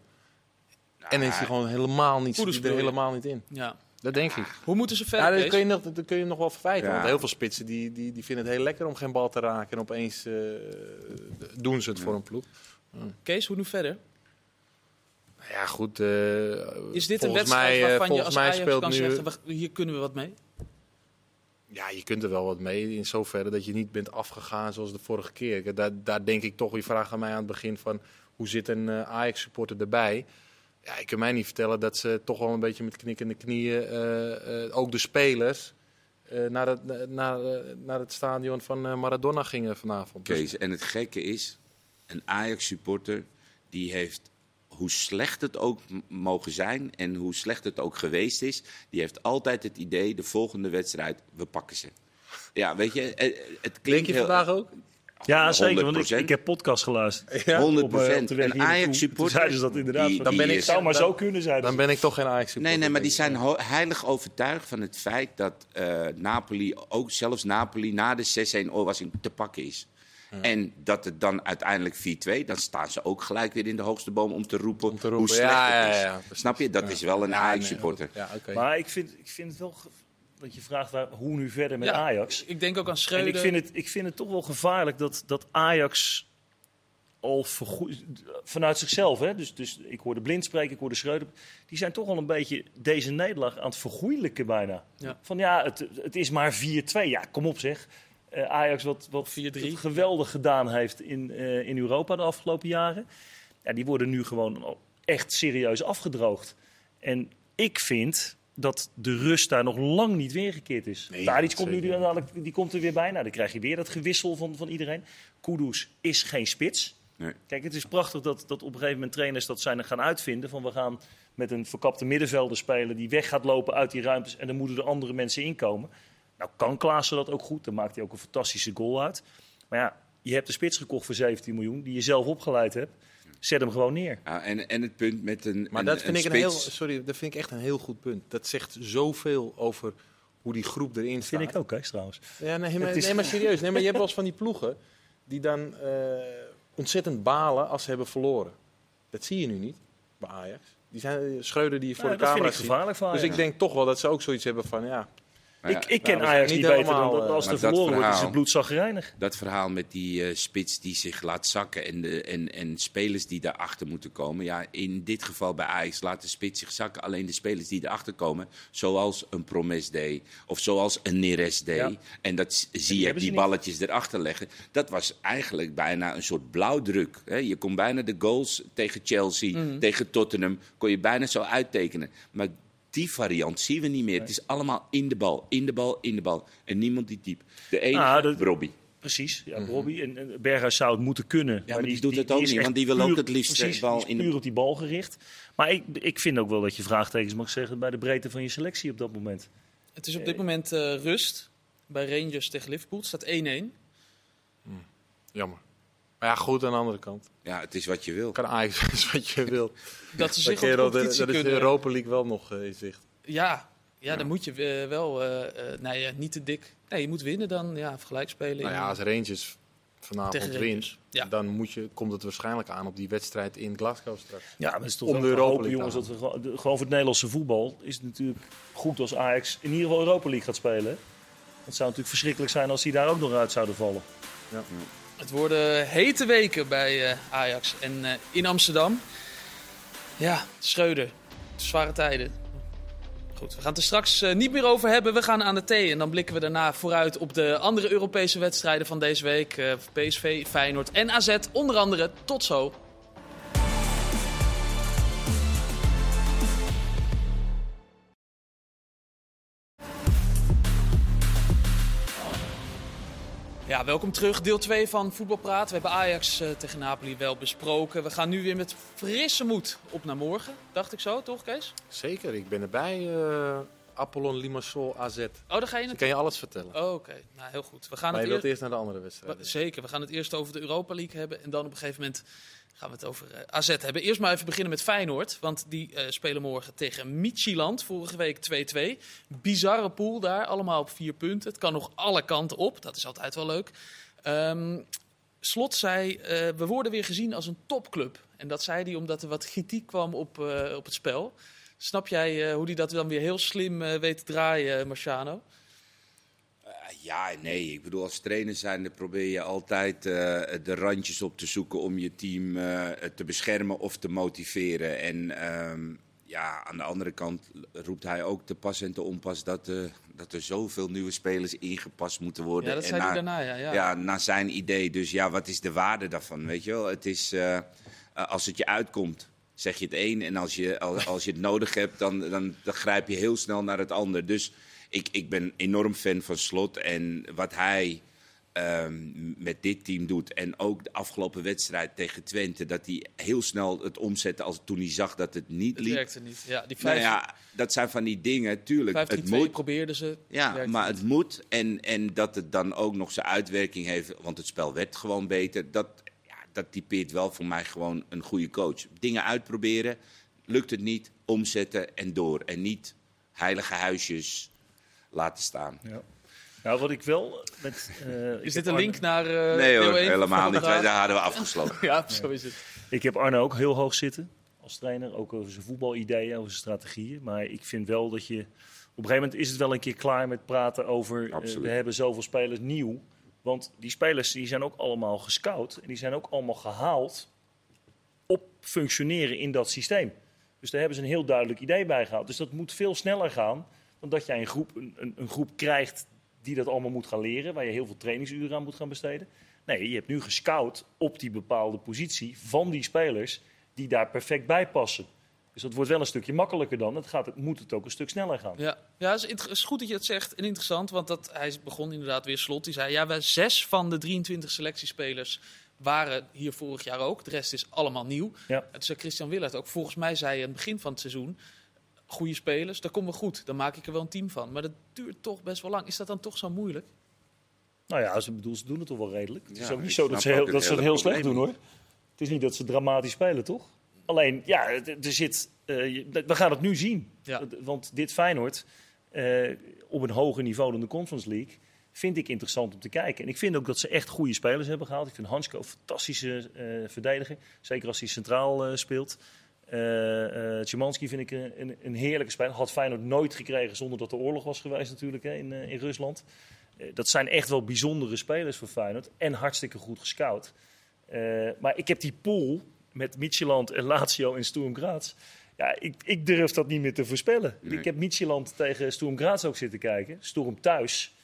Speaker 2: En dan is hij gewoon helemaal niet, er helemaal niet in.
Speaker 1: Ja.
Speaker 2: Dat denk ik.
Speaker 1: Hoe moeten ze verder,
Speaker 2: Ja, dat kun je, nog, dat kun je nog wel verwijten.
Speaker 3: Ja.
Speaker 2: Want heel veel spitsen die, die, die vinden het heel lekker om geen bal te raken. En opeens eh, doen ze het voor een ploeg.
Speaker 1: Kees, hoe nu verder?
Speaker 2: Nou ja, goed. eh,
Speaker 1: Is dit een
Speaker 2: volgens
Speaker 1: wedstrijd
Speaker 2: mij, eh,
Speaker 1: waarvan je
Speaker 2: volgens
Speaker 1: als
Speaker 2: mij
Speaker 1: Ajax
Speaker 2: speelt
Speaker 1: kan
Speaker 2: nu,
Speaker 1: zeggen, "Wacht, hier kunnen we wat mee?
Speaker 2: Ja, je kunt er wel wat mee. In zoverre dat je niet bent afgegaan zoals de vorige keer. Daar, daar denk ik toch, je vraagt aan mij aan het begin van... hoe zit een eh, Ajax-supporter erbij? Ja, ik kan mij niet vertellen dat ze toch wel een beetje met knikkende knieën... eh, eh, ook de spelers... eh, naar, het, naar, naar het stadion van Maradona gingen vanavond. Dus-
Speaker 3: Kees, en het gekke is, een Ajax-supporter die heeft, hoe slecht het ook mogen zijn en hoe slecht het ook geweest is, die heeft altijd het idee, de volgende wedstrijd, we pakken ze. Ja, weet je, het
Speaker 2: Denk
Speaker 3: klinkt
Speaker 2: je
Speaker 3: heel-
Speaker 2: vandaag ook?
Speaker 4: Ja, zeker. Want ik,
Speaker 3: 100%.
Speaker 4: ik heb podcast geluisterd.
Speaker 2: Ja?
Speaker 3: 100
Speaker 4: Op, eh, op de weg
Speaker 3: Een
Speaker 4: hier naartoe.
Speaker 3: Ajax-supporter.
Speaker 4: Zeiden ze dat inderdaad.
Speaker 3: die-
Speaker 2: Dan ben
Speaker 3: die
Speaker 2: ik-
Speaker 3: is-
Speaker 4: zou maar
Speaker 2: dan-
Speaker 4: zo kunnen, zeiden
Speaker 2: Dan ben ik toch geen Ajax-supporter.
Speaker 3: Nee, nee, maar die zijn heilig overtuigd van het feit dat eh, Napoli, ook zelfs Napoli, na de 6-1 oorwassing te pakken is. En dat het dan uiteindelijk 4-2, dan staan ze ook gelijk weer in de hoogste boom om te roepen,
Speaker 2: Om te roepen,
Speaker 3: hoe slecht
Speaker 2: ja,
Speaker 3: het
Speaker 2: ja,
Speaker 3: is. Snap je? Dat is wel een
Speaker 2: Ja, nee,
Speaker 3: Ajax-supporter.
Speaker 2: Ja, oké.
Speaker 4: Maar ik vind, ik vind het wel dat je vraagt waar, hoe nu verder met
Speaker 1: Ja,
Speaker 4: Ajax.
Speaker 1: Ik denk ook aan
Speaker 4: En
Speaker 1: Schreuder.
Speaker 4: ik vind, het, ik vind het toch wel gevaarlijk dat, dat Ajax al vanuit zichzelf, hè, dus, dus ik hoorde Blind spreken, ik hoorde Schreuder, die zijn toch al een beetje deze nederlaag aan het vergoeilijken bijna.
Speaker 1: Ja.
Speaker 4: Van ja, het, het is maar 4-2. Ja, kom op zeg. Eh, Ajax wat, wat
Speaker 1: 4-3.
Speaker 4: het geweldig gedaan heeft in, eh, in Europa de afgelopen jaren. Ja, die worden nu gewoon echt serieus afgedroogd. En ik vind dat de rust daar nog lang niet weergekeerd is.
Speaker 2: Nee,
Speaker 4: Tadic komt nu dadelijk, die komt er weer bij. Nou, dan krijg je weer dat gewissel van, van iedereen. Kudus is geen spits.
Speaker 3: Nee.
Speaker 4: Kijk, het is prachtig dat, dat op een gegeven moment trainers dat zijn gaan uitvinden. Van we gaan met een verkapte middenvelder spelen die weg gaat lopen uit die ruimtes. En dan moeten er andere mensen inkomen. Nou kan Klaassen dat ook goed. Dan maakt hij ook een fantastische goal uit. Maar ja, je hebt de spits gekocht voor 17 miljoen. Die je zelf opgeleid hebt. Zet hem gewoon neer.
Speaker 3: Ja, en, en het punt met een.
Speaker 2: Maar
Speaker 3: een,
Speaker 2: dat vind
Speaker 3: een
Speaker 2: ik een heel,
Speaker 3: spits-
Speaker 2: sorry, dat vind ik echt een heel goed punt. Dat zegt zoveel over hoe die groep erin staat.
Speaker 4: Vind ik ook, hè, trouwens.
Speaker 2: Ja, nee, maar,
Speaker 4: is-
Speaker 2: nee, maar serieus. Nee, maar je hebt wel eens van die ploegen die dan eh, ontzettend balen als ze hebben verloren. Dat zie je nu niet bij Ajax. Die zijn Schreuder die je voor de
Speaker 4: dat vind
Speaker 2: camera
Speaker 4: ik
Speaker 2: ziet.
Speaker 4: gevaarlijk van
Speaker 2: Dus ik denk toch wel dat ze ook zoiets hebben van ja.
Speaker 3: Ja,
Speaker 4: ik, ik ken
Speaker 2: nou,
Speaker 4: Ajax
Speaker 2: niet
Speaker 4: niet beter dan dat
Speaker 2: eh,
Speaker 4: als er verloren wordt, is het bloedzagrijnig.
Speaker 3: Dat verhaal met die eh, spits die zich laat zakken en, de, en, en spelers die daarachter moeten komen. Ja, in dit geval bij Ajax laat de spits zich zakken. Alleen de spelers die erachter komen, zoals een Promes deed of zoals een Neres deed.
Speaker 4: Ja.
Speaker 3: En dat zie je die
Speaker 4: niet.
Speaker 3: balletjes erachter leggen. Dat was eigenlijk bijna een soort blauwdruk. Hè. Je kon bijna de goals tegen Chelsea,
Speaker 4: Mhm.
Speaker 3: tegen Tottenham, kon je bijna zo uittekenen. Maar die variant zien we niet meer. Het is allemaal in de bal, in de bal, in de bal. En niemand die diep. De enige,
Speaker 4: Ah, dat-
Speaker 3: Robbie.
Speaker 4: Precies, ja, Robbie. En, en Berghuis zou het moeten kunnen.
Speaker 3: maar die doet het ook niet, want die wil ook het liefst de
Speaker 4: precies,
Speaker 3: bal
Speaker 4: die is
Speaker 3: in de-
Speaker 4: puur op die bal gericht. Maar ik, ik vind ook wel dat je vraagtekens mag zeggen bij de breedte van je selectie op dat moment.
Speaker 1: Het is op dit moment eh, rust bij Rangers tegen Liverpool. Het staat 1-1.
Speaker 2: Jammer. Maar ja, goed aan de andere kant.
Speaker 3: Ja, het is wat je wil.
Speaker 2: Kan Ajax is wat je wil.
Speaker 1: Dat ze zich op competitie
Speaker 2: dat is de
Speaker 1: kunnen...
Speaker 2: Europa League wel nog eh, in zicht.
Speaker 1: Ja, ja, dan moet je eh, wel... eh, eh, nee, ja, niet te dik. Nee, je moet winnen dan. Ja, gelijk spelen.
Speaker 2: Nou ja, als Rangers vanavond wint,
Speaker 1: ja.
Speaker 2: dan moet je, komt het waarschijnlijk aan op die wedstrijd in Glasgow straks.
Speaker 4: Ja, maar het is toch
Speaker 2: Om
Speaker 4: wel
Speaker 2: de Europa
Speaker 4: hopen,
Speaker 2: League
Speaker 4: jongens, dat we gewoon, de- gewoon voor het Nederlandse voetbal is het natuurlijk goed als Ajax in ieder geval Europa League gaat spelen. Het zou natuurlijk verschrikkelijk zijn als die daar ook nog uit zouden vallen.
Speaker 1: Het worden hete weken bij eh, Ajax en eh, in Amsterdam. Ja, Schreuder. Zware tijden. Goed, we gaan het er straks eh, niet meer over hebben. We gaan aan de thee en dan blikken we daarna vooruit op de andere Europese wedstrijden van deze week. PSV, Feyenoord en AZ onder andere. Tot zo. Ja, welkom terug. Deel 2 van Voetbalpraat. We hebben Ajax eh, tegen Napoli wel besproken. We gaan nu weer met frisse moed op naar morgen. Dacht ik zo, toch Kees?
Speaker 2: Zeker, ik ben erbij. eh Apollon Limassol AZ.
Speaker 1: Oh, daar ga je het.
Speaker 2: kan je alles vertellen.
Speaker 1: Oh, Oké, nou heel goed. We gaan
Speaker 2: maar je
Speaker 1: het
Speaker 2: wilt
Speaker 1: eer-
Speaker 2: eerst naar de andere wedstrijd.
Speaker 1: we- Zeker, we gaan het eerst over de Europa League hebben. En dan op een gegeven moment gaan we het over eh, AZ hebben. Eerst maar even beginnen met Feyenoord. Want die eh, spelen morgen tegen Midtjylland. Vorige week 2-2. Bizarre pool daar, allemaal op vier punten. Het kan nog alle kanten op. Dat is altijd wel leuk. Ehm, Slot zei, eh, we worden weer gezien als een topclub. En dat zei hij omdat er wat kritiek kwam op, op het spel. Snap jij eh, hoe hij dat dan weer heel slim eh, weet te draaien, Marciano?
Speaker 3: Eh, ja, nee. Ik bedoel, als trainer zijn, probeer je altijd de randjes op te zoeken om je team te beschermen of te motiveren. En ehm, ja, aan de andere kant roept hij ook te pas en te onpas dat, dat er zoveel nieuwe spelers ingepast moeten worden.
Speaker 1: Ja, dat
Speaker 3: En
Speaker 1: zei hij
Speaker 3: na-
Speaker 1: daarna, ja. ja.
Speaker 3: Ja, naar zijn idee. Dus ja, wat is de waarde daarvan? Weet je wel? Het is, als het je uitkomt, zeg je het een. En als je, als, als je het nodig hebt, dan, dan, dan grijp je heel snel naar het ander. Dus ik, ik ben enorm fan van Slot. En wat hij ehm, met dit team doet. En ook de afgelopen wedstrijd tegen Twente. Dat hij heel snel het omzette als toen hij zag dat het niet
Speaker 1: Het
Speaker 3: liep.
Speaker 1: werkte niet. Ja, die
Speaker 3: Nou
Speaker 1: 5
Speaker 3: ja, dat zijn van die dingen. Tuurlijk,
Speaker 1: 5
Speaker 3: het
Speaker 1: 3
Speaker 3: moet.
Speaker 1: probeerden ze.
Speaker 3: Ja, maar
Speaker 1: niet.
Speaker 3: het moet. En, en dat het dan ook nog zijn uitwerking heeft. Want het spel werd gewoon beter. Dat, dat typeert wel voor mij gewoon een goede coach. Dingen uitproberen. Lukt het niet, omzetten en door. En niet heilige huisjes laten staan.
Speaker 4: Ja. Nou, wat ik wel met... eh,
Speaker 1: Is dit een
Speaker 4: Arne-
Speaker 1: link naar. eh
Speaker 3: nee hoor, helemaal niet. Daar hadden we afgesloten.
Speaker 1: Ja, zo is het.
Speaker 4: Ik heb Arne ook heel hoog zitten als trainer. Ook over zijn voetbalideeën, over zijn strategieën. Maar ik vind wel dat je... Op een gegeven moment is het wel een keer klaar met praten over... eh,
Speaker 3: Absoluut.
Speaker 4: we hebben zoveel spelers nieuw. Want die spelers die zijn ook allemaal gescout. En die zijn ook allemaal gehaald op functioneren in dat systeem. Dus daar hebben ze een heel duidelijk idee bij gehaald. Dus dat moet veel sneller gaan dan dat jij een groep, een, een, een groep krijgt die dat allemaal moet gaan leren. Waar je heel veel trainingsuren aan moet gaan besteden. Nee, je hebt nu gescout op die bepaalde positie van die spelers die daar perfect bij passen. Dus dat wordt wel een stukje makkelijker dan. Het, gaat, het moet het ook een stuk sneller gaan.
Speaker 1: Ja, ja het is, is goed dat je het zegt en interessant, want dat, hij begon inderdaad weer slot. Die zei, ja, wij zes van de 23 selectiespelers waren hier vorig jaar ook. De rest is allemaal nieuw.
Speaker 4: Ja.
Speaker 1: En toen zei Christian Willert ook, volgens mij zei hij aan het begin van het seizoen... goede spelers, dat komt wel goed. Dan maak ik er wel een team van. Maar dat duurt toch best wel lang. Is dat dan toch zo moeilijk?
Speaker 4: Nou ja, ze, bedoel, ze doen het toch wel redelijk. Het is ook niet zo dat ze, heel,
Speaker 3: het
Speaker 4: dat ze het heel slecht doen hoor. Het is niet dat ze dramatisch spelen, toch? Alleen, ja, er zit, eh, we gaan het nu zien.
Speaker 1: Ja.
Speaker 4: Want dit Feyenoord, eh, op een hoger niveau dan de Conference League, vind ik interessant om te kijken. En ik vind ook dat ze echt goede spelers hebben gehaald. Ik vind Hansko een fantastische eh, verdediger. Zeker als hij centraal speelt. Szymanski vind ik een, een, een heerlijke speler. Had Feyenoord nooit gekregen zonder dat er oorlog was geweest natuurlijk hè, in, in Rusland. Dat zijn echt wel bijzondere spelers voor Feyenoord. En hartstikke goed gescout. Maar ik heb die pool met Midtjylland en Lazio en Sturm Graz. Ja, ik, ik durf dat niet meer te voorspellen.
Speaker 3: Nee.
Speaker 4: Ik heb Midtjylland tegen Sturm Graz ook zitten kijken. Sturm thuis.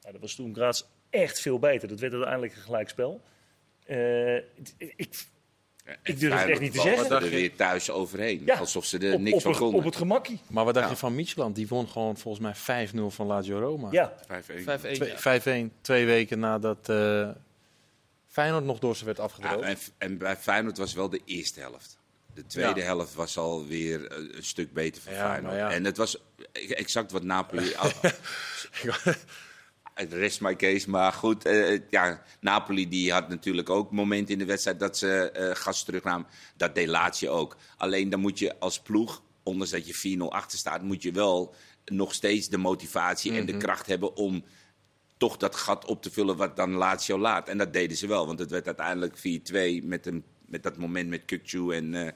Speaker 4: Nou, dat was Sturm Graz echt veel beter. Dat werd uiteindelijk een gelijkspel. Eh, ik, Ik durf het echt niet te zeggen.
Speaker 3: Wat er weer thuis overheen.
Speaker 4: Ja,
Speaker 3: Alsof ze er
Speaker 4: op,
Speaker 3: niks
Speaker 4: op,
Speaker 3: van konden.
Speaker 4: op het gemakkie.
Speaker 2: Maar wat dacht
Speaker 3: Ja.
Speaker 2: je van Micheland? Die won gewoon volgens mij 5-0 van Lazio Roma.
Speaker 4: Ja,
Speaker 3: 5-1.
Speaker 1: 5-1.
Speaker 2: Twee-
Speaker 1: ja.
Speaker 2: 5-1, twee weken nadat eh Feyenoord nog door ze werd
Speaker 3: Ja,
Speaker 2: afgedroogd.
Speaker 3: en, en bij Feyenoord was wel de eerste helft. De tweede
Speaker 2: Ja.
Speaker 3: helft was alweer eh, een stuk beter voor
Speaker 2: Ja,
Speaker 3: Feyenoord. En het was exact wat Napoli... Het rest my case, maar goed. eh, ja, Napoli die had natuurlijk ook momenten in de wedstrijd dat ze eh gas terugnamen. Dat deed Lazio ook. Alleen dan moet je als ploeg, ondanks dat je 4-0 achter staat, moet je wel nog steeds de motivatie en de kracht hebben om toch dat gat op te vullen wat dan Lazio laat. En dat deden ze wel, want het werd uiteindelijk 4-2 met, een, met dat moment met Kukcu. En, eh,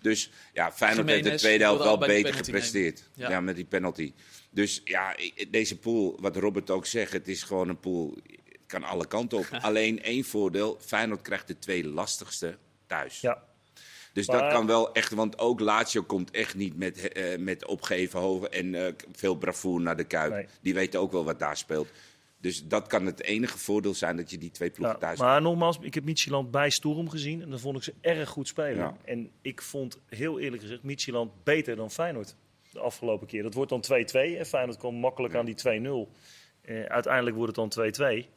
Speaker 3: Dus ja, Feyenoord heeft de tweede helft wel beter gepresteerd. Ja.
Speaker 1: Ja.
Speaker 3: met die penalty. Dus ja, deze pool, wat Robert ook zegt, het is gewoon een pool, het kan alle kanten op. Alleen één voordeel, Feyenoord krijgt de twee lastigste thuis.
Speaker 4: ja.
Speaker 3: Dus
Speaker 4: Maar-
Speaker 3: dat kan wel echt, want ook Lazio komt echt niet met, eh, met opgeven hoofd en eh, veel bravoure naar de Kuip.
Speaker 4: Nee.
Speaker 3: Die weten ook wel wat daar speelt. Dus dat kan het enige voordeel zijn dat je die twee ploegen
Speaker 4: Ja,
Speaker 3: thuis
Speaker 4: maar nogmaals, ik heb Midtjylland bij Sturm gezien en dan vond ik ze erg goed spelen.
Speaker 3: Ja.
Speaker 4: En ik vond heel eerlijk gezegd Midtjylland beter dan Feyenoord de afgelopen keer. Dat wordt dan 2-2 en Feyenoord kwam makkelijk aan die 2-0. Eh, uiteindelijk wordt het dan 2-2.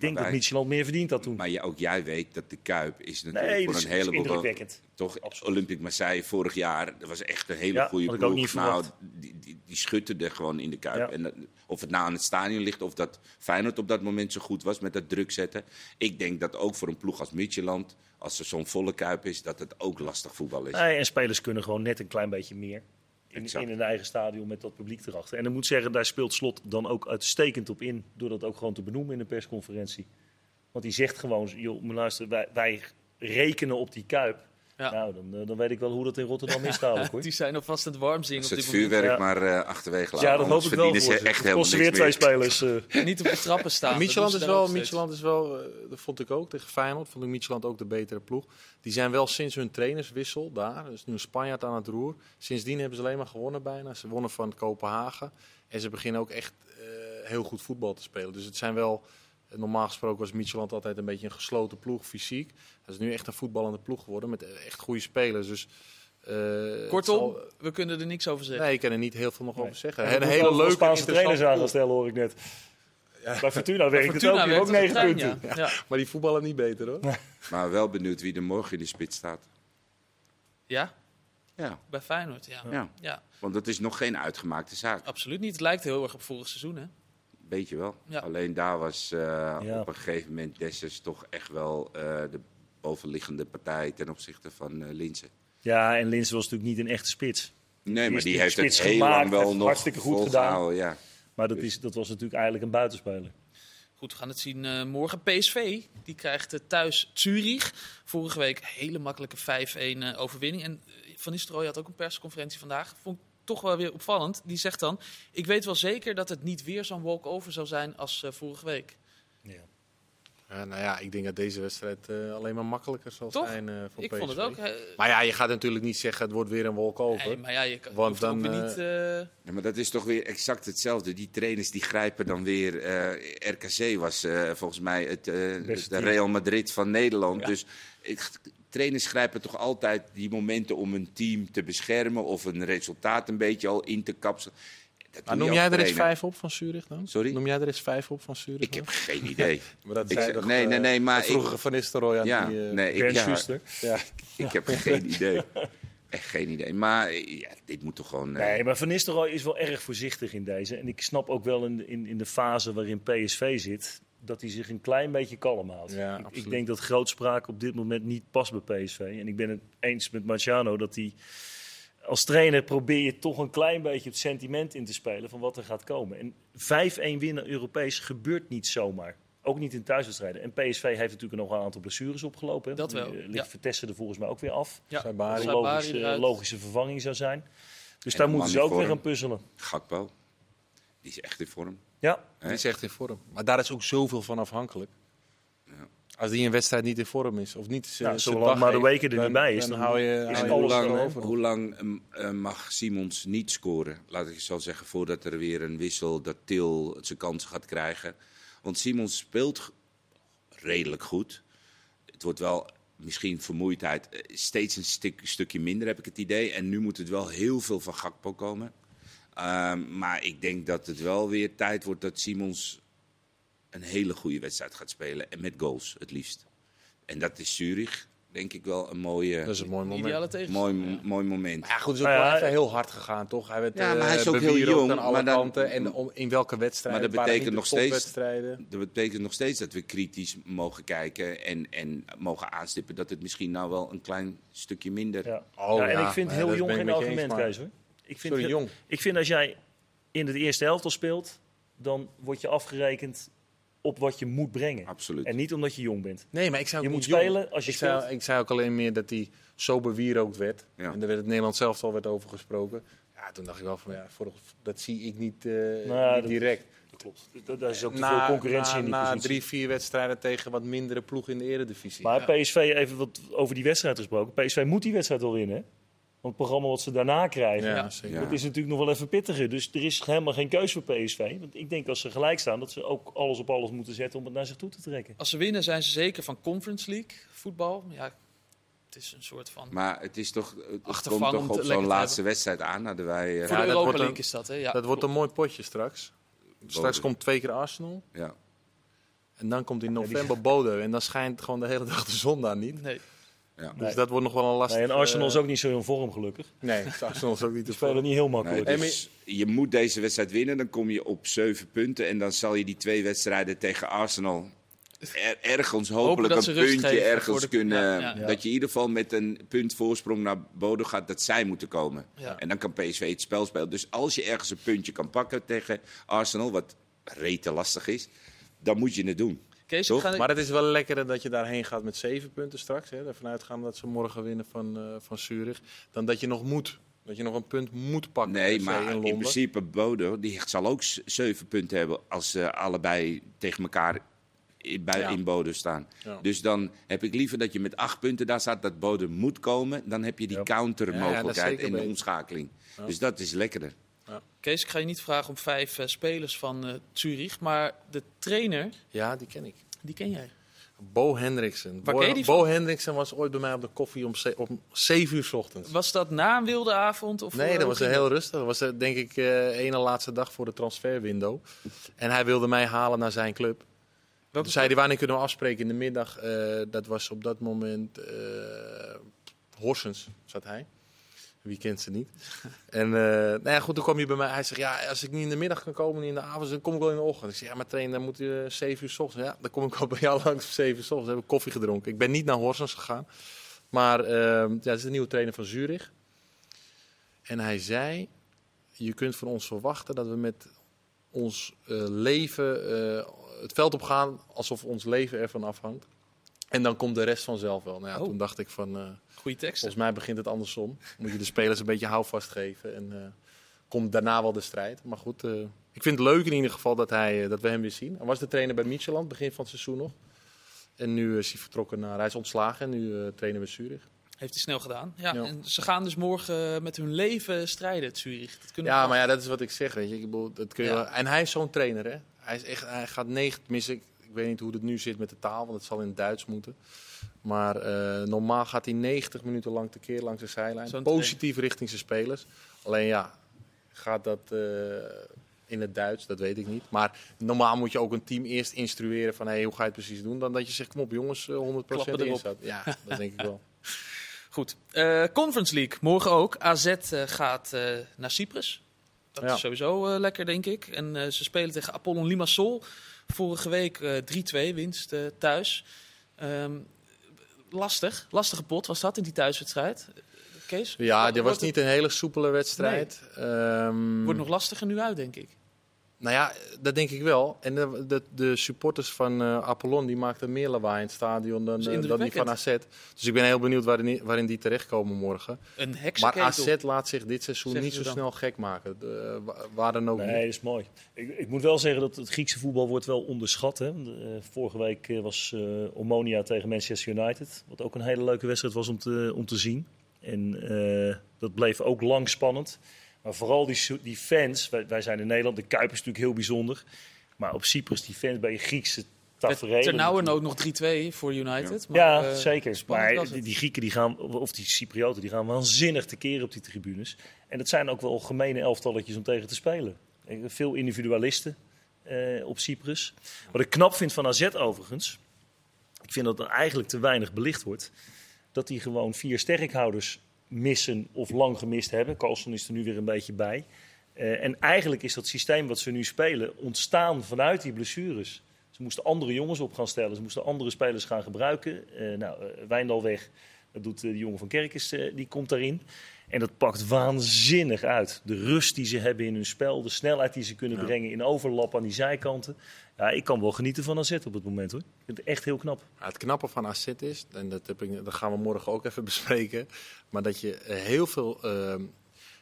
Speaker 4: Ik denk
Speaker 3: wij-
Speaker 4: dat Midtjylland meer verdient had toen.
Speaker 3: Maar je, ook jij weet dat de Kuip is natuurlijk
Speaker 4: nee,
Speaker 3: voor een
Speaker 4: is, is
Speaker 3: heleboel... Toch,
Speaker 4: Absoluut.
Speaker 3: Olympique Marseille vorig jaar, dat was echt een hele
Speaker 4: Ja,
Speaker 3: goede ploeg. nou, die, die, die schutterde gewoon in de Kuip.
Speaker 4: Ja.
Speaker 3: En dat- of het nou aan het stadion ligt of dat Feyenoord op dat moment zo goed was met dat druk zetten. Ik denk dat ook voor een ploeg als Midtjylland, als er zo'n volle Kuip is, dat het ook lastig voetbal is.
Speaker 4: Nee, en spelers kunnen gewoon net een klein beetje meer. In, een eigen stadion met dat publiek erachter. En ik moet zeggen, daar speelt Slot dan ook uitstekend op in. Door dat ook gewoon te benoemen in de persconferentie. Want die zegt gewoon, joh, luister, wij, wij rekenen op die Kuip.
Speaker 1: Ja.
Speaker 4: Nou, dan, eh, dan weet ik wel hoe dat in Rotterdam is dadelijk hoor.
Speaker 1: Die zijn alvast aan het warm zingen
Speaker 3: Als
Speaker 1: op
Speaker 3: het vuurwerk
Speaker 4: Ja.
Speaker 3: maar eh, achterwege laten.
Speaker 4: Ja, dat hoop ik wel voor
Speaker 3: ze echt
Speaker 4: weer twee
Speaker 3: meer.
Speaker 4: spelers. eh.
Speaker 1: Niet op de trappen staan. doen
Speaker 2: is wel, is wel, eh, dat vond ik ook tegen Feyenoord, vond ik Midtjylland ook de betere ploeg. Die zijn wel sinds hun trainerswissel daar, dus nu een Spanjaard aan het roer. Sindsdien hebben ze alleen maar gewonnen bijna. Ze wonnen van Kopenhagen en ze beginnen ook echt eh, heel goed voetbal te spelen. Dus het zijn wel, normaal gesproken was Midtjylland altijd een beetje een gesloten ploeg, fysiek. Dat is nu echt een voetballende ploeg geworden met echt goede spelers. Dus, eh,
Speaker 1: Kortom,
Speaker 2: zal-
Speaker 1: we kunnen er niks over zeggen.
Speaker 2: nee, ik kan er niet heel veel nog over zeggen.
Speaker 4: En
Speaker 2: een hele leuke
Speaker 4: Spaanse trainers aan gaan stellen, hoor ik net. Bij Fortuna werkt het ook.
Speaker 1: Fortuna
Speaker 4: Die hebben ook
Speaker 1: werkt
Speaker 4: negen
Speaker 1: op de trein,
Speaker 4: punten.
Speaker 1: Ja. Ja.
Speaker 2: Maar die voetballen niet beter hoor.
Speaker 3: Maar wel benieuwd wie er morgen in de spits staat.
Speaker 1: ja,
Speaker 3: Ja,
Speaker 1: bij Feyenoord. Ja.
Speaker 3: ja.
Speaker 1: Ja.
Speaker 3: want dat is nog geen uitgemaakte zaak.
Speaker 1: absoluut niet. Het lijkt heel erg op vorig seizoen. Hè?
Speaker 3: Weet je wel.
Speaker 1: Ja.
Speaker 3: Alleen daar was eh,
Speaker 4: Ja.
Speaker 3: op een gegeven moment Dessers toch echt wel eh, de bovenliggende partij ten opzichte van eh Linzen.
Speaker 4: Ja, en Linsen was natuurlijk niet een echte spits.
Speaker 3: Nee, maar die heeft het heel
Speaker 4: gemaakt,
Speaker 3: lang wel nog
Speaker 4: hartstikke goed
Speaker 3: volgehouden, Ja.
Speaker 4: Maar dat, is, dat was natuurlijk eigenlijk een buitenspeler.
Speaker 1: Goed, we gaan het zien eh, morgen. PSV, die krijgt eh, thuis Zurich. Vorige week hele makkelijke 5-1 eh, overwinning. En Van Nistelrooy had ook een persconferentie vandaag. Vond ik toch wel weer opvallend. Die zegt dan, ik weet wel zeker dat het niet weer zo'n walk-over zou zijn als eh, vorige week.
Speaker 4: Ja.
Speaker 2: Ja, nou ja, ik denk dat deze wedstrijd eh, alleen maar makkelijker zal
Speaker 1: Toch?
Speaker 2: zijn eh, voor
Speaker 1: ik
Speaker 2: PSV.
Speaker 1: vond het ook.
Speaker 2: Maar ja, je gaat natuurlijk niet zeggen het wordt weer een walkover.
Speaker 1: nee, maar ja, je kan,
Speaker 2: Want dan,
Speaker 1: weer
Speaker 2: eh,
Speaker 1: niet...
Speaker 3: Ja, maar dat is toch weer exact hetzelfde. Die trainers die grijpen dan weer. eh, RKC was eh, volgens mij het, eh, de. Real Madrid van Nederland.
Speaker 4: Ja.
Speaker 3: Dus ik, trainers grijpen toch altijd die momenten om een team te beschermen of een resultaat een beetje al in te kapselen.
Speaker 2: Maar noem jij er eens vijf op van Zurich dan?
Speaker 3: Sorry?
Speaker 2: Noem jij er eens vijf op van Zurich?
Speaker 3: Ik heb geen idee.
Speaker 2: Maar dat
Speaker 3: Ik
Speaker 2: zei toch,
Speaker 3: nee,
Speaker 2: eh,
Speaker 3: nee, nee, maar
Speaker 2: dat vroeger
Speaker 3: ik-
Speaker 2: Van Nistelrooy aan
Speaker 3: Ja,
Speaker 2: die... eh,
Speaker 3: nee, ik, ja, ik heb geen idee. Echt geen idee. Maar eh, ja, dit moet toch gewoon... eh,
Speaker 4: Nee, maar Van Nistelrooy is wel erg voorzichtig in deze. En ik snap ook wel in, de- in, in de fase waarin PSV zit, dat hij zich een klein beetje kalm houdt.
Speaker 2: Ja,
Speaker 4: ik, denk dat grootspraak op dit moment niet past bij PSV. En ik ben het eens met Marciano dat hij als trainer probeer je toch een klein beetje het sentiment in te spelen van wat er gaat komen. En 5-1 winnen Europees gebeurt niet zomaar. Ook niet in thuiswedstrijden. En PSV heeft natuurlijk nog een aantal blessures opgelopen. hè.
Speaker 1: Dat wel,
Speaker 4: eh, Ligt
Speaker 1: ja.
Speaker 4: Vertessen er volgens mij ook weer af.
Speaker 1: Ja,
Speaker 2: Saibari.
Speaker 4: Een
Speaker 1: Saibari
Speaker 4: logische, vervanging zou zijn. Dus
Speaker 3: En
Speaker 4: daar moeten ze ook weer gaan puzzelen.
Speaker 3: Gakpo. Die is echt in vorm.
Speaker 4: Ja,
Speaker 2: Die is echt in vorm. Maar daar is ook zoveel van afhankelijk.
Speaker 3: Ja.
Speaker 2: Als die een wedstrijd niet in vorm is, of niet
Speaker 4: Nou,
Speaker 2: zijn
Speaker 4: zolang
Speaker 2: dag
Speaker 4: maar de weken er
Speaker 2: dan-
Speaker 4: niet bij is,
Speaker 2: dan,
Speaker 4: dan
Speaker 2: hou je,
Speaker 4: is
Speaker 2: hou
Speaker 3: En
Speaker 2: je
Speaker 4: alles
Speaker 3: hoe lang,
Speaker 2: erover.
Speaker 3: hoe lang ehm, eh, mag Simons niet scoren? Laat ik zo zeggen, voordat er weer een wissel, dat Til zijn kans gaat krijgen. Want Simons speelt redelijk goed. Het wordt wel misschien vermoeidheid eh, steeds een stuk, stukje minder, heb ik het idee. En nu moet het wel heel veel van Gakpo komen. Ehm, maar ik denk dat het wel weer tijd wordt dat Simons een hele goede wedstrijd gaat spelen. En met goals, het liefst. En dat is Zurich, denk ik wel een mooie...
Speaker 2: Dat is een mooi moment.
Speaker 1: Ideale tegenstander.
Speaker 3: Mooi, mooi moment.
Speaker 2: Maar ja, goed, het is ook
Speaker 4: ja,
Speaker 2: wel even heel hard gegaan, toch? Hij werd
Speaker 3: Ja,
Speaker 2: eh,
Speaker 3: maar hij is ook heel jong,
Speaker 2: aan alle
Speaker 3: maar dan-
Speaker 2: kanten. En om, in welke wedstrijd?
Speaker 3: Maar dat betekent nog steeds-. Dat betekent nog steeds dat we kritisch mogen kijken en, en mogen aanstippen dat het misschien nou wel een klein stukje minder...
Speaker 4: ja.
Speaker 2: Oh,
Speaker 4: ja, en
Speaker 2: ja.
Speaker 4: ik vind
Speaker 2: Ja,
Speaker 4: heel
Speaker 2: dat
Speaker 4: jong geen argument, Kees. Hoor. Ik vind,
Speaker 2: Sorry, jong.
Speaker 4: ik vind als jij in de eerste helft al speelt, dan word je afgerekend op wat je moet brengen.
Speaker 3: Absoluut.
Speaker 4: En niet omdat je jong bent.
Speaker 2: Nee, maar ik zei
Speaker 4: Je
Speaker 2: ook
Speaker 4: moet
Speaker 2: jong.
Speaker 4: spelen als je
Speaker 2: ik zei,
Speaker 4: speelt.
Speaker 2: ik zei ook alleen meer dat hij zo bewierookt werd.
Speaker 3: Ja.
Speaker 2: En er werd het Nederland zelf al werd over gesproken. Ja, toen dacht ik wel van, ja, voor, dat zie ik niet, eh,
Speaker 4: Nou,
Speaker 2: niet
Speaker 4: dat-
Speaker 2: direct.
Speaker 4: Dat klopt. Daar- Daar is ook te
Speaker 2: Na-
Speaker 4: veel concurrentie
Speaker 2: na,
Speaker 4: in die
Speaker 2: Na
Speaker 4: positie.
Speaker 2: drie, vier wedstrijden tegen wat mindere ploegen in de eredivisie.
Speaker 4: Maar PSV, even wat over die wedstrijd gesproken. PSV moet die wedstrijd wel winnen. Want het programma wat ze daarna krijgen,
Speaker 2: ja,
Speaker 1: Ja.
Speaker 2: zeker.
Speaker 3: Ja.
Speaker 4: dat is natuurlijk nog wel even pittiger. Dus er is helemaal geen keus voor PSV. Want ik denk als ze gelijk staan, dat ze ook alles op alles moeten zetten om het naar zich toe te trekken.
Speaker 1: Als ze winnen zijn ze zeker van Conference League voetbal. Ja, het is een soort van...
Speaker 3: Maar het is toch, het komt toch op zo'n
Speaker 1: te
Speaker 3: laatste wedstrijd aan. Hadden wij, eh,
Speaker 1: Voor
Speaker 2: Ja,
Speaker 1: de
Speaker 2: dat
Speaker 1: Europa
Speaker 2: wordt een-
Speaker 1: League is dat, hè? Ja,
Speaker 2: dat wordt een mooi potje straks. Straks komt twee keer Arsenal.
Speaker 3: ja.
Speaker 2: En dan komt in
Speaker 4: die-
Speaker 2: november Bode. En dan schijnt gewoon de hele dag de zon daar niet.
Speaker 1: Nee.
Speaker 3: Ja.
Speaker 2: Dus
Speaker 4: Nee.
Speaker 2: dat wordt nog wel een lastig...
Speaker 4: Nee, en Arsenal is
Speaker 2: eh,
Speaker 4: ook niet zo in vorm, gelukkig.
Speaker 2: Nee, Arsenal is ook niet te
Speaker 4: spelen niet heel makkelijk.
Speaker 3: Dus je moet deze wedstrijd winnen, dan kom je op zeven punten. En dan zal je die twee wedstrijden tegen Arsenal er- ergens hopelijk een puntje ergens
Speaker 1: de-
Speaker 3: kunnen...
Speaker 1: ja, ja.
Speaker 4: Ja.
Speaker 3: Dat je in ieder geval met een punt voorsprong naar Bodo gaat, dat zij moeten komen.
Speaker 1: Ja.
Speaker 3: En dan kan PSV het spel spelen. Dus als je ergens een puntje kan pakken tegen Arsenal, wat rete lastig is, dan moet je het doen.
Speaker 1: Kees,
Speaker 3: Toch?
Speaker 1: ik ga...
Speaker 2: Maar het is wel lekkerder dat je daarheen gaat met zeven punten straks. Hè. Ervan uitgaan dat ze morgen winnen van, eh van Zurich. Dan dat je nog moet. Dat je nog een punt moet pakken.
Speaker 3: Nee, maar
Speaker 2: in
Speaker 3: in, principe Bodo, die zal ook zeven punten hebben als ze allebei tegen elkaar in, bij,
Speaker 2: Ja.
Speaker 3: in Bodo staan.
Speaker 2: Ja.
Speaker 3: Dus dan heb ik liever dat je met acht punten daar staat, dat Bodo moet komen. Dan heb je die
Speaker 4: Ja.
Speaker 2: Ja, ja, dat is
Speaker 3: countermogelijkheid en de omschakeling.
Speaker 2: Ja.
Speaker 3: Dus dat is lekkerder.
Speaker 1: Kees, ik ga je niet vragen om vijf eh, spelers van eh Zurich. Maar de trainer,
Speaker 2: Ja, die ken ik.
Speaker 1: die ken jij.
Speaker 2: Bo Hendriksen.
Speaker 1: Waar
Speaker 2: Bo,
Speaker 1: ken je die
Speaker 2: Bo Hendriksen was ooit bij mij op de koffie om, om 7 uur 's ochtends.
Speaker 1: Was dat na een wilde avond? Of
Speaker 2: Nee,
Speaker 1: eh,
Speaker 2: dat was heel rustig. Dat was denk ik eh ene laatste dag voor de transferwindow. En hij wilde mij halen naar zijn club.
Speaker 1: Welke
Speaker 2: Toen zei hij, wanneer kunnen we afspreken in de middag? Dat was op dat moment eh Horsens, zat hij. Wie kent ze niet? en eh, nou ja, goed, toen kwam hij bij mij. Hij zegt, ja, als ik niet in de middag kan komen, niet in de avond, dan kom ik wel in de ochtend. Ik zeg, ja, maar trainer, dan moet je uh, 7 uur s ochtends. Ja, dan kom ik al bij jou langs om 7 uur s ochtends. Dan heb ik koffie gedronken. Ik ben niet naar Horsens gegaan. Maar eh, ja, dat is de nieuwe trainer van Zurich. En hij zei, je kunt van ons verwachten dat we met ons eh, leven eh, het veld op gaan alsof ons leven ervan afhangt. En dan komt de rest vanzelf wel. Nou ja,
Speaker 1: Oh.
Speaker 2: Toen dacht ik van, eh,
Speaker 1: Goeie teksten.
Speaker 2: volgens mij begint het andersom. Moet je de spelers een beetje houvast geven en eh, komt daarna wel de strijd. Maar goed, eh, ik vind het leuk in ieder geval dat, hij, dat we hem weer zien. Hij was de trainer bij Michelin, begin van het seizoen nog. En nu is hij vertrokken naar, hij is ontslagen en nu trainen we Zurich.
Speaker 1: Heeft hij snel gedaan. Ja,
Speaker 2: Ja.
Speaker 1: En ze gaan dus morgen met hun leven strijden, het Zurich. Dat kunnen
Speaker 2: Ja, maar ja, dat is wat ik zeg, weet je. Ik bedoel, dat kun je
Speaker 1: Ja.
Speaker 2: wel- En hij is zo'n trainer, hè. Hij, is echt, hij gaat negen, tenminste, ik, ik weet niet hoe het nu zit met de taal, want het zal in het Duits moeten. Maar eh, normaal gaat hij 90 minuten lang tekeer langs de zijlijn. Positief richting zijn spelers. Alleen ja, gaat dat eh, in het Duits, dat weet ik niet. Maar normaal moet je ook een team eerst instrueren van hey, hoe ga je het precies doen. Dan dat je zegt, kom op jongens, eh, 100%
Speaker 1: Klappen erop.
Speaker 2: inzet. Ja, dat denk ik wel.
Speaker 1: Goed. Eh, Conference League, morgen ook. AZ eh, gaat eh, naar Cyprus. Dat
Speaker 2: Ja.
Speaker 1: is sowieso eh, lekker, denk ik. En eh, ze spelen tegen Apollon Limassol. Vorige week eh 3-2 winst eh, thuis. Ehm, lastig. Lastige pot was dat in die thuiswedstrijd. Kees?
Speaker 2: Ja, dit was niet een hele soepele wedstrijd. Ehm,
Speaker 1: Het wordt nog lastiger nu uit, denk ik.
Speaker 2: Nou ja, dat denk ik wel. En de, de, de supporters van eh, Apollon die maakten meer lawaai in het stadion dan, eh, dan die van AZ. Dus ik ben heel benieuwd waarin, waarin die terechtkomen morgen.
Speaker 1: Een
Speaker 2: Maar. AZ laat zich dit seizoen niet zo
Speaker 1: dan.
Speaker 2: snel gek maken. De, wa- waar dan ook
Speaker 4: Nee,
Speaker 2: niet.
Speaker 4: dat is mooi. Ik, ik moet wel zeggen dat het Griekse voetbal wordt wel onderschat. Hè. Eh, vorige week eh, was eh Omonia tegen Manchester United. Wat ook een hele leuke wedstrijd was om te, om te zien. En eh, dat bleef ook lang spannend. Maar vooral die, die fans, wij, wij zijn in Nederland, de Kuip is natuurlijk heel bijzonder. Maar op Cyprus, die fans bij je Griekse tafereel.
Speaker 1: Ternauwernood nog 3-2 voor United. Maar,
Speaker 4: Ja,
Speaker 1: eh,
Speaker 4: zeker. Maar die, die Grieken die gaan, of die Cyprioten, die gaan waanzinnig tekeer op die tribunes. En dat zijn ook wel gemene elftalletjes om tegen te spelen. Eh, Veel individualisten eh, op Cyprus. Wat ik knap vind van AZ overigens, ik vind dat er eigenlijk te weinig belicht wordt, dat die gewoon vier sterkhouders missen of lang gemist hebben. Carlson is er nu weer een beetje bij. Eh, en eigenlijk is dat systeem wat ze nu spelen ontstaan vanuit die blessures. Ze moesten andere jongens op gaan stellen. Ze moesten andere spelers gaan gebruiken. Eh nou, Wijndal weg. Dat doet de jongen van Kerkers, die komt daarin. En dat pakt waanzinnig uit. De rust die ze hebben in hun spel. De snelheid die ze kunnen
Speaker 2: Ja.
Speaker 4: brengen in overlap aan die zijkanten. Ja, ik kan wel genieten van AZ op het moment hoor. Ik vind het echt heel knap.
Speaker 2: Ja, het knappe van AZ is, en dat, dat gaan we morgen ook even bespreken, maar dat je heel veel, ehm,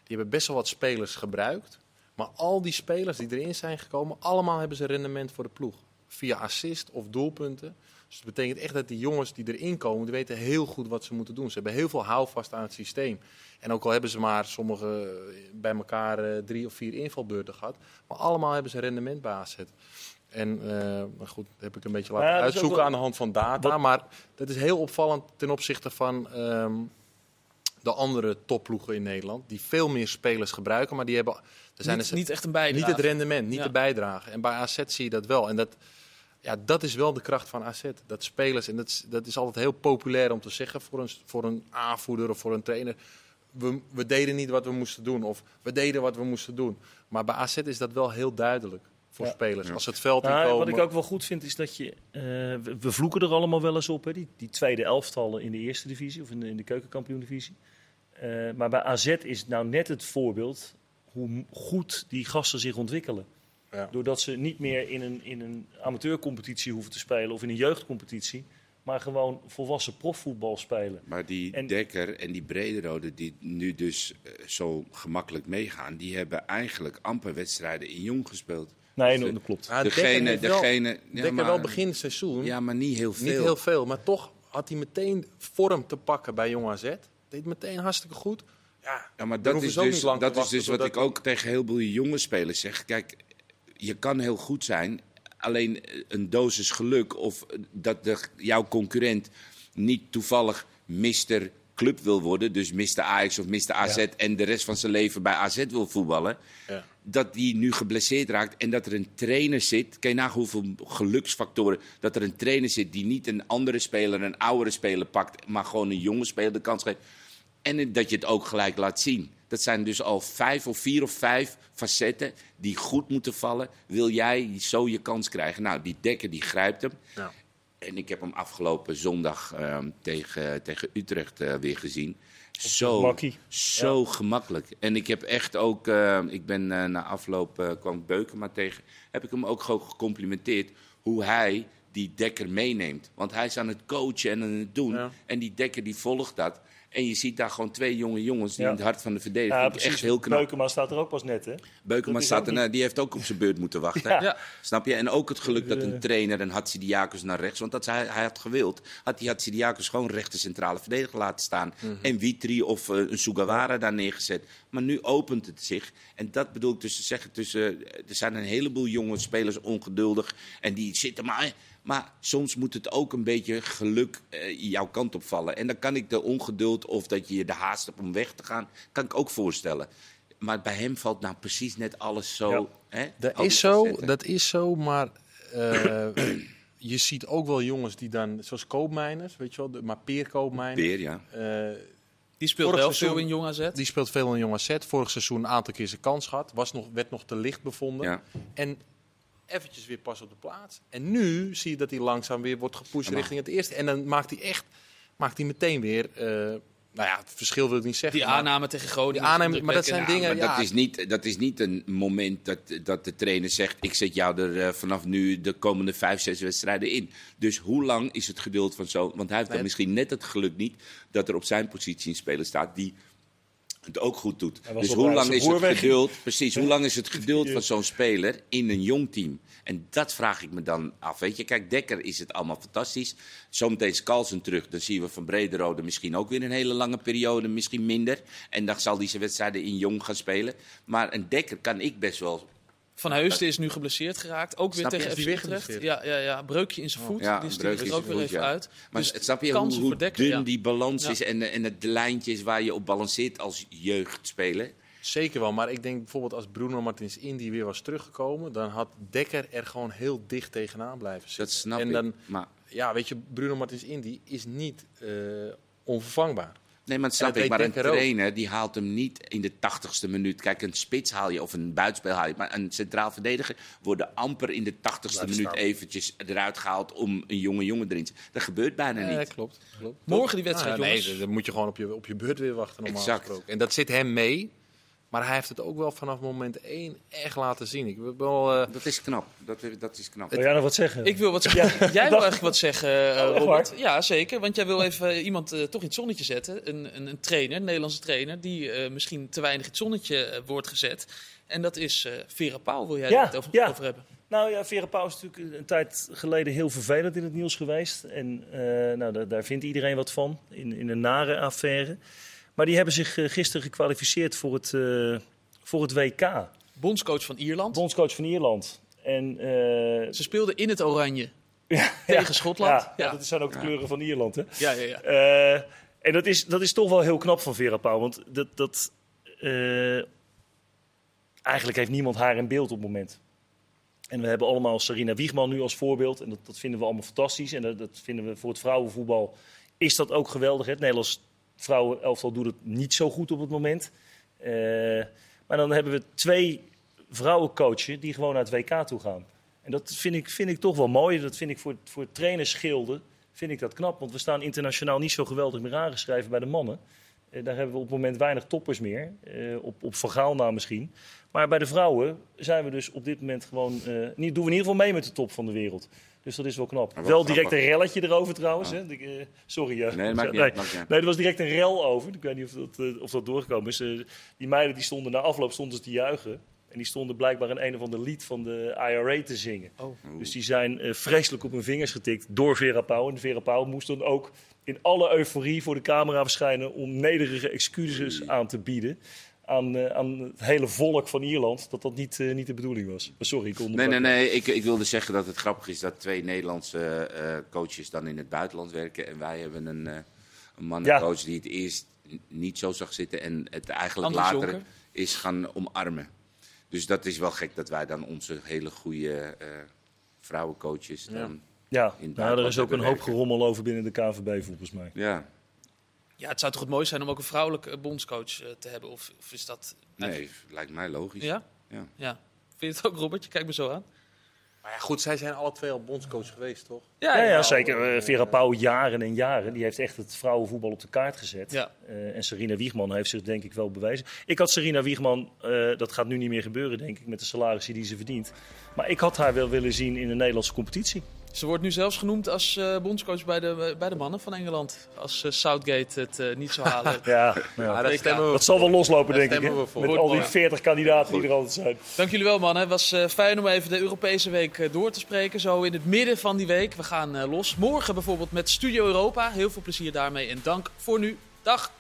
Speaker 2: die hebben best wel wat spelers gebruikt, maar al die spelers die erin zijn gekomen, allemaal hebben ze rendement voor de ploeg. Via assist of doelpunten. Dus dat betekent echt dat die jongens die erin komen, die weten heel goed wat ze moeten doen. Ze hebben heel veel houvast aan het systeem. En ook al hebben ze maar sommige eh, bij elkaar eh, drie of vier invalbeurten gehad, maar allemaal hebben ze rendement bij AZ. En eh, maar goed, dat heb ik een beetje laten
Speaker 4: Ja,
Speaker 2: uitzoeken
Speaker 4: wel-
Speaker 2: aan de hand van data.
Speaker 4: Wat-
Speaker 2: Maar dat is heel opvallend ten opzichte van ehm, de andere topploegen in Nederland. Die veel meer spelers gebruiken, maar die hebben er zijn
Speaker 1: niet,
Speaker 2: er-
Speaker 1: niet echt een
Speaker 2: niet
Speaker 1: bijdrage.
Speaker 2: het rendement, niet
Speaker 1: Ja.
Speaker 2: de bijdrage. En bij AZ zie je dat wel. En dat, ja, dat is wel de kracht van AZ. Dat spelers, en dat is, dat is altijd heel populair om te zeggen voor een, voor een aanvoerder of voor een trainer. We, we deden niet wat we moesten doen. Of we deden wat we moesten doen. Maar bij AZ is dat wel heel duidelijk voor
Speaker 4: Ja.
Speaker 2: spelers. Als het veld
Speaker 4: Nou,
Speaker 2: inkomen.
Speaker 4: wat ik ook wel goed vind is dat je. eh, we, we vloeken er allemaal wel eens op, hè, die, die tweede elftallen in de eerste divisie of in de, in de keukenkampioen-divisie. Eh, maar bij AZ is nou net het voorbeeld hoe goed die gasten zich ontwikkelen.
Speaker 2: Ja.
Speaker 4: Doordat ze niet meer in een, in een amateurcompetitie hoeven te spelen of in een jeugdcompetitie, maar gewoon volwassen profvoetbal spelen.
Speaker 3: Maar die
Speaker 4: En-
Speaker 3: Dekker en die Brederode die nu dus eh, zo gemakkelijk meegaan, die hebben eigenlijk amper wedstrijden in jong gespeeld.
Speaker 4: Nee,
Speaker 3: Dus
Speaker 4: dat,
Speaker 3: de-
Speaker 4: dat klopt.
Speaker 3: Degene,
Speaker 2: wel-
Speaker 3: degene, ja,
Speaker 2: Dekker
Speaker 3: maar,
Speaker 2: wel begin seizoen.
Speaker 3: Ja, maar niet heel veel.
Speaker 2: Niet heel veel, maar toch had hij meteen vorm te pakken bij Jong AZ. Deed meteen hartstikke goed. Ja,
Speaker 3: Ja, maar dat is dus, dat is dus wat ik ook tegen heel veel jonge spelers zeg. Kijk, je kan heel goed zijn. Alleen eh, een dosis geluk of eh, dat de, jouw concurrent niet toevallig Mr. Club wil worden. Dus Mr. Ajax of Mr. AZ en de rest van zijn leven bij AZ wil voetballen.
Speaker 2: Ja.
Speaker 3: Dat die nu geblesseerd raakt en dat er een trainer zit. Kijk na hoeveel geluksfactoren. Dat er een trainer zit die niet een andere speler, een oudere speler pakt. Maar gewoon een jonge speler de kans geeft. En dat je het ook gelijk laat zien. Dat zijn dus al vijf of vier of vijf facetten die goed moeten vallen. Wil jij zo je kans krijgen? Nou, die Dekker die grijpt hem.
Speaker 2: Ja.
Speaker 3: En ik heb hem afgelopen zondag ehm, tegen, tegen Utrecht eh, weer gezien. Zo,
Speaker 4: makkie.
Speaker 3: zo gemakkelijk. En ik heb echt ook, eh, ik ben eh, na afloop kwam ik Beukema tegen, heb ik hem ook gewoon gecomplimenteerd hoe hij die dekker meeneemt. Want hij is aan het coachen en aan het doen.
Speaker 2: Ja.
Speaker 3: En die dekker die volgt dat. En je ziet daar gewoon twee jonge jongens die
Speaker 4: Ja.
Speaker 3: in het hart van de verdediger.
Speaker 4: Ja,
Speaker 3: echt
Speaker 4: precies.
Speaker 3: heel knap.
Speaker 4: Beukema staat er ook pas net, hè?
Speaker 3: Beukema staat er,
Speaker 4: niet-
Speaker 3: die heeft ook op zijn beurt moeten wachten.
Speaker 4: Ja.
Speaker 3: Snap je? En ook het geluk dat
Speaker 4: Eh.
Speaker 3: een trainer een Hatsidiakos naar rechts... Want dat hij, hij had gewild, had die Hatsidiakos gewoon rechter centrale verdediger laten staan. En Witri of eh, een Sugawara daar neergezet. Maar nu opent het zich. En dat bedoel ik dus te zeggen. Tussen, er zijn een heleboel jonge spelers ongeduldig. En die zitten maar... Maar soms moet het ook een beetje geluk eh, jouw kant op vallen. En dan kan ik de ongeduld of dat je de haast hebt om weg te gaan... kan ik ook voorstellen. maar bij hem valt nou precies net alles zo.
Speaker 4: Ja.
Speaker 3: Hè?
Speaker 2: Dat is zo, dat is zo, maar eh, je ziet ook wel jongens die dan, zoals koopmijners, weet je wel, de, maar Peer Koopmijner,
Speaker 3: Peer, ja.
Speaker 2: eh,
Speaker 1: Die speelt wel veel in Jong AZ.
Speaker 2: die speelt veel in jonge set. Vorig seizoen een aantal keer zijn kans gehad, was nog, werd nog te licht bevonden.
Speaker 3: ja.
Speaker 2: En eventjes weer pas op de plaats. En nu zie je dat hij langzaam weer wordt gepusht richting het eerste. En dan maakt hij echt, maakt hij meteen weer, eh, nou ja, het verschil wil ik niet zeggen.
Speaker 1: Die
Speaker 2: maar-
Speaker 1: aanname tegen Groningen.
Speaker 2: Die aanname, maar dat zijn dingen-
Speaker 3: Maar
Speaker 2: ja.
Speaker 3: dat, is niet, dat is niet een moment dat, dat de trainer zegt: Ik zet jou er eh, vanaf nu de komende vijf, zes wedstrijden in. Dus hoe lang is het geduld van zo? Want hij heeft dan misschien net het geluk niet dat er op zijn positie een speler staat die het ook goed doet. Dus hoe lang is het geduld? Precies, hoe lang is het geduld van zo'n speler in een jong team? En dat vraag ik me dan af. Weet je, kijk, Dekker is het allemaal fantastisch. Zometeen is Carlsen terug. Dan zien we van Brederode misschien ook weer een hele lange periode, misschien minder. En dan zal hij zijn wedstrijden in jong gaan spelen. Maar een Dekker kan ik best wel.
Speaker 1: Van Heusden is nu geblesseerd geraakt. Ook weer tegen FC Utrecht. Ja, ja, ja, breukje in zijn voet.
Speaker 3: Ja,
Speaker 1: die is
Speaker 3: breukje
Speaker 1: er ook weer
Speaker 3: voet,
Speaker 1: even
Speaker 3: ja.
Speaker 1: uit.
Speaker 3: Maar
Speaker 1: Dus
Speaker 3: snap je hoe, hoe dun
Speaker 1: ja.
Speaker 3: die balans
Speaker 1: Ja.
Speaker 3: is en, en het lijntje is waar je op balanceert als jeugdspeler?
Speaker 2: Zeker wel, maar ik denk bijvoorbeeld als Bruno Martins Indy weer was teruggekomen, dan had Dekker er gewoon heel dicht tegenaan blijven zitten.
Speaker 3: Dat snap
Speaker 2: en
Speaker 3: ik.
Speaker 2: dan,
Speaker 3: Maar,
Speaker 2: ja, weet je, Bruno Martins Indy is niet eh, onvervangbaar.
Speaker 3: Nee, maar dat
Speaker 2: En
Speaker 3: snap
Speaker 2: dat
Speaker 3: ik. Maar een trainer die haalt hem niet in de tachtigste minuut. Kijk, een spits haal je of een buitenspel haal je. Maar een centraal verdediger wordt amper in de tachtigste minuut
Speaker 2: staan.
Speaker 3: eventjes eruit gehaald om een jonge jongen erin te Dat gebeurt bijna
Speaker 2: Nee,
Speaker 3: niet.
Speaker 2: klopt. klopt.
Speaker 1: Morgen die wedstrijd,
Speaker 2: Ah, nee,
Speaker 1: jongens.
Speaker 2: dan moet je gewoon op je, op je beurt weer wachten, normaal
Speaker 3: Exact.
Speaker 2: gesproken. En dat zit hem mee, maar hij heeft het ook wel vanaf moment één echt laten zien. Ik wel... eh,
Speaker 3: Dat is knap. Dat, dat is knap.
Speaker 4: Wil jij nog wat zeggen?
Speaker 1: Ik wil wat zeggen. Jij wil eigenlijk wat zeggen,
Speaker 4: echt
Speaker 1: Robert. Ja, zeker. Want jij wil even eh, iemand toch in het zonnetje zetten. Een, een, een trainer, een Nederlandse trainer, die eh, misschien te weinig in het zonnetje wordt gezet. En dat is eh Vera Pauw, wil jij
Speaker 4: Ja,
Speaker 1: het over,
Speaker 4: ja.
Speaker 1: over hebben?
Speaker 4: Nou ja, Vera Pauw is natuurlijk een tijd geleden heel vervelend in het nieuws geweest. En eh, nou, daar, daar vindt iedereen wat van, in, in een nare affaire. Maar die hebben zich eh, gisteren gekwalificeerd voor het, eh, voor het WK.
Speaker 1: Bondscoach van Ierland.
Speaker 4: Bondscoach van Ierland. En, eh,
Speaker 1: Ze speelden in het oranje
Speaker 4: ja,
Speaker 1: tegen Schotland.
Speaker 4: Ja, dat zijn ook de kleuren van Ierland. Hè?
Speaker 1: Ja, ja, ja.
Speaker 4: En dat is, dat is toch wel heel knap van Vera Pauw. Want dat, dat, eigenlijk heeft niemand haar in beeld op het moment. En we hebben allemaal Sarina Wiegman nu als voorbeeld. En dat, dat vinden we allemaal fantastisch. En dat, dat vinden we voor het vrouwenvoetbal is dat ook geweldig. hè. Het Nederlands vrouwenelftal doet het niet zo goed op het moment. Eh, maar dan hebben we twee vrouwencoachen die gewoon naar het WK toe gaan. En dat vind ik, vind ik toch wel mooi. Dat vind ik voor, voor trainersgilden vind ik dat knap. Want we staan internationaal niet zo geweldig meer aangeschreven bij de mannen. Eh, daar hebben we op het moment weinig toppers meer. Eh, op, op Van Gaal na misschien. Maar bij de vrouwen zijn we dus op dit moment gewoon... niet, doen we in ieder geval mee met de top van de wereld. Dus dat is wel knap. Wel
Speaker 3: wel
Speaker 4: direct een relletje erover trouwens. Hè? Ik, eh, sorry. eh,
Speaker 3: Nee, dat maakt niet
Speaker 4: nee.
Speaker 3: uit, maakt niet uit.
Speaker 4: Nee, er was direct een rel over. Ik weet niet of dat, eh, of dat doorgekomen is. Die meiden die stonden na afloop stonden ze te juichen. En die stonden blijkbaar in een of ander lied van de IRA te zingen.
Speaker 1: Oh.
Speaker 4: Dus die zijn eh, vreselijk op hun vingers getikt door Vera Pauw. En Vera Pauw moest dan ook in alle euforie voor de camera verschijnen... om nederige excuses aan te bieden aan, eh, aan het hele volk van Ierland... dat dat niet, eh, niet de bedoeling was. Maar sorry, ik
Speaker 3: Nee,
Speaker 4: onderbrak.
Speaker 3: nee, nee. Ik, ik wilde zeggen dat het grappig is dat twee Nederlandse eh, coaches dan in het buitenland werken. En wij hebben een, eh een mannencoach die het eerst niet zo zag zitten en het eigenlijk later
Speaker 1: Jonker.
Speaker 3: is gaan omarmen. Dus dat is wel gek dat wij dan onze hele goede eh, vrouwencoaches dan...
Speaker 4: Ja,
Speaker 3: In het
Speaker 4: nou, er is ook een hoop
Speaker 3: werken.
Speaker 4: gerommel over binnen de KVB volgens mij.
Speaker 3: Ja,
Speaker 1: ja, het zou toch het mooiste zijn om ook een vrouwelijke eh, bondscoach eh, te hebben? Of, of is dat...
Speaker 3: nee, lijkt mij logisch.
Speaker 1: Ja?
Speaker 3: Ja.
Speaker 1: Ja. Vind je het ook, Robert? Je kijkt me zo aan.
Speaker 2: Maar ja, goed, zij zijn alle twee al bondscoach geweest, toch?
Speaker 4: Ja, ja, zeker. Eh, Vera Pauw jaren en jaren. Die heeft echt het vrouwenvoetbal op de kaart gezet.
Speaker 1: Ja.
Speaker 4: Eh, en Serena Wiegman heeft zich denk ik wel bewezen. Ik had Serena Wiegman, eh, dat gaat nu niet meer gebeuren denk ik, met de salarissen die ze verdient. Maar ik had haar wel willen zien in de Nederlandse competitie.
Speaker 1: Ze wordt nu zelfs genoemd als eh, bondscoach bij de, bij de mannen van Engeland. Als eh, Southgate het eh, niet zou halen.
Speaker 4: Ja,
Speaker 2: Ja, dat
Speaker 4: zal wel loslopen denk ik. Met al die
Speaker 1: mooi.
Speaker 4: 40 kandidaten die er altijd zijn.
Speaker 1: Dank jullie wel, mannen. Het was eh, fijn om even de Europese week eh, door te spreken. Zo in het midden van die week. We gaan eh, los. Morgen bijvoorbeeld met Studio Europa. Heel veel plezier daarmee en dank voor nu. Dag!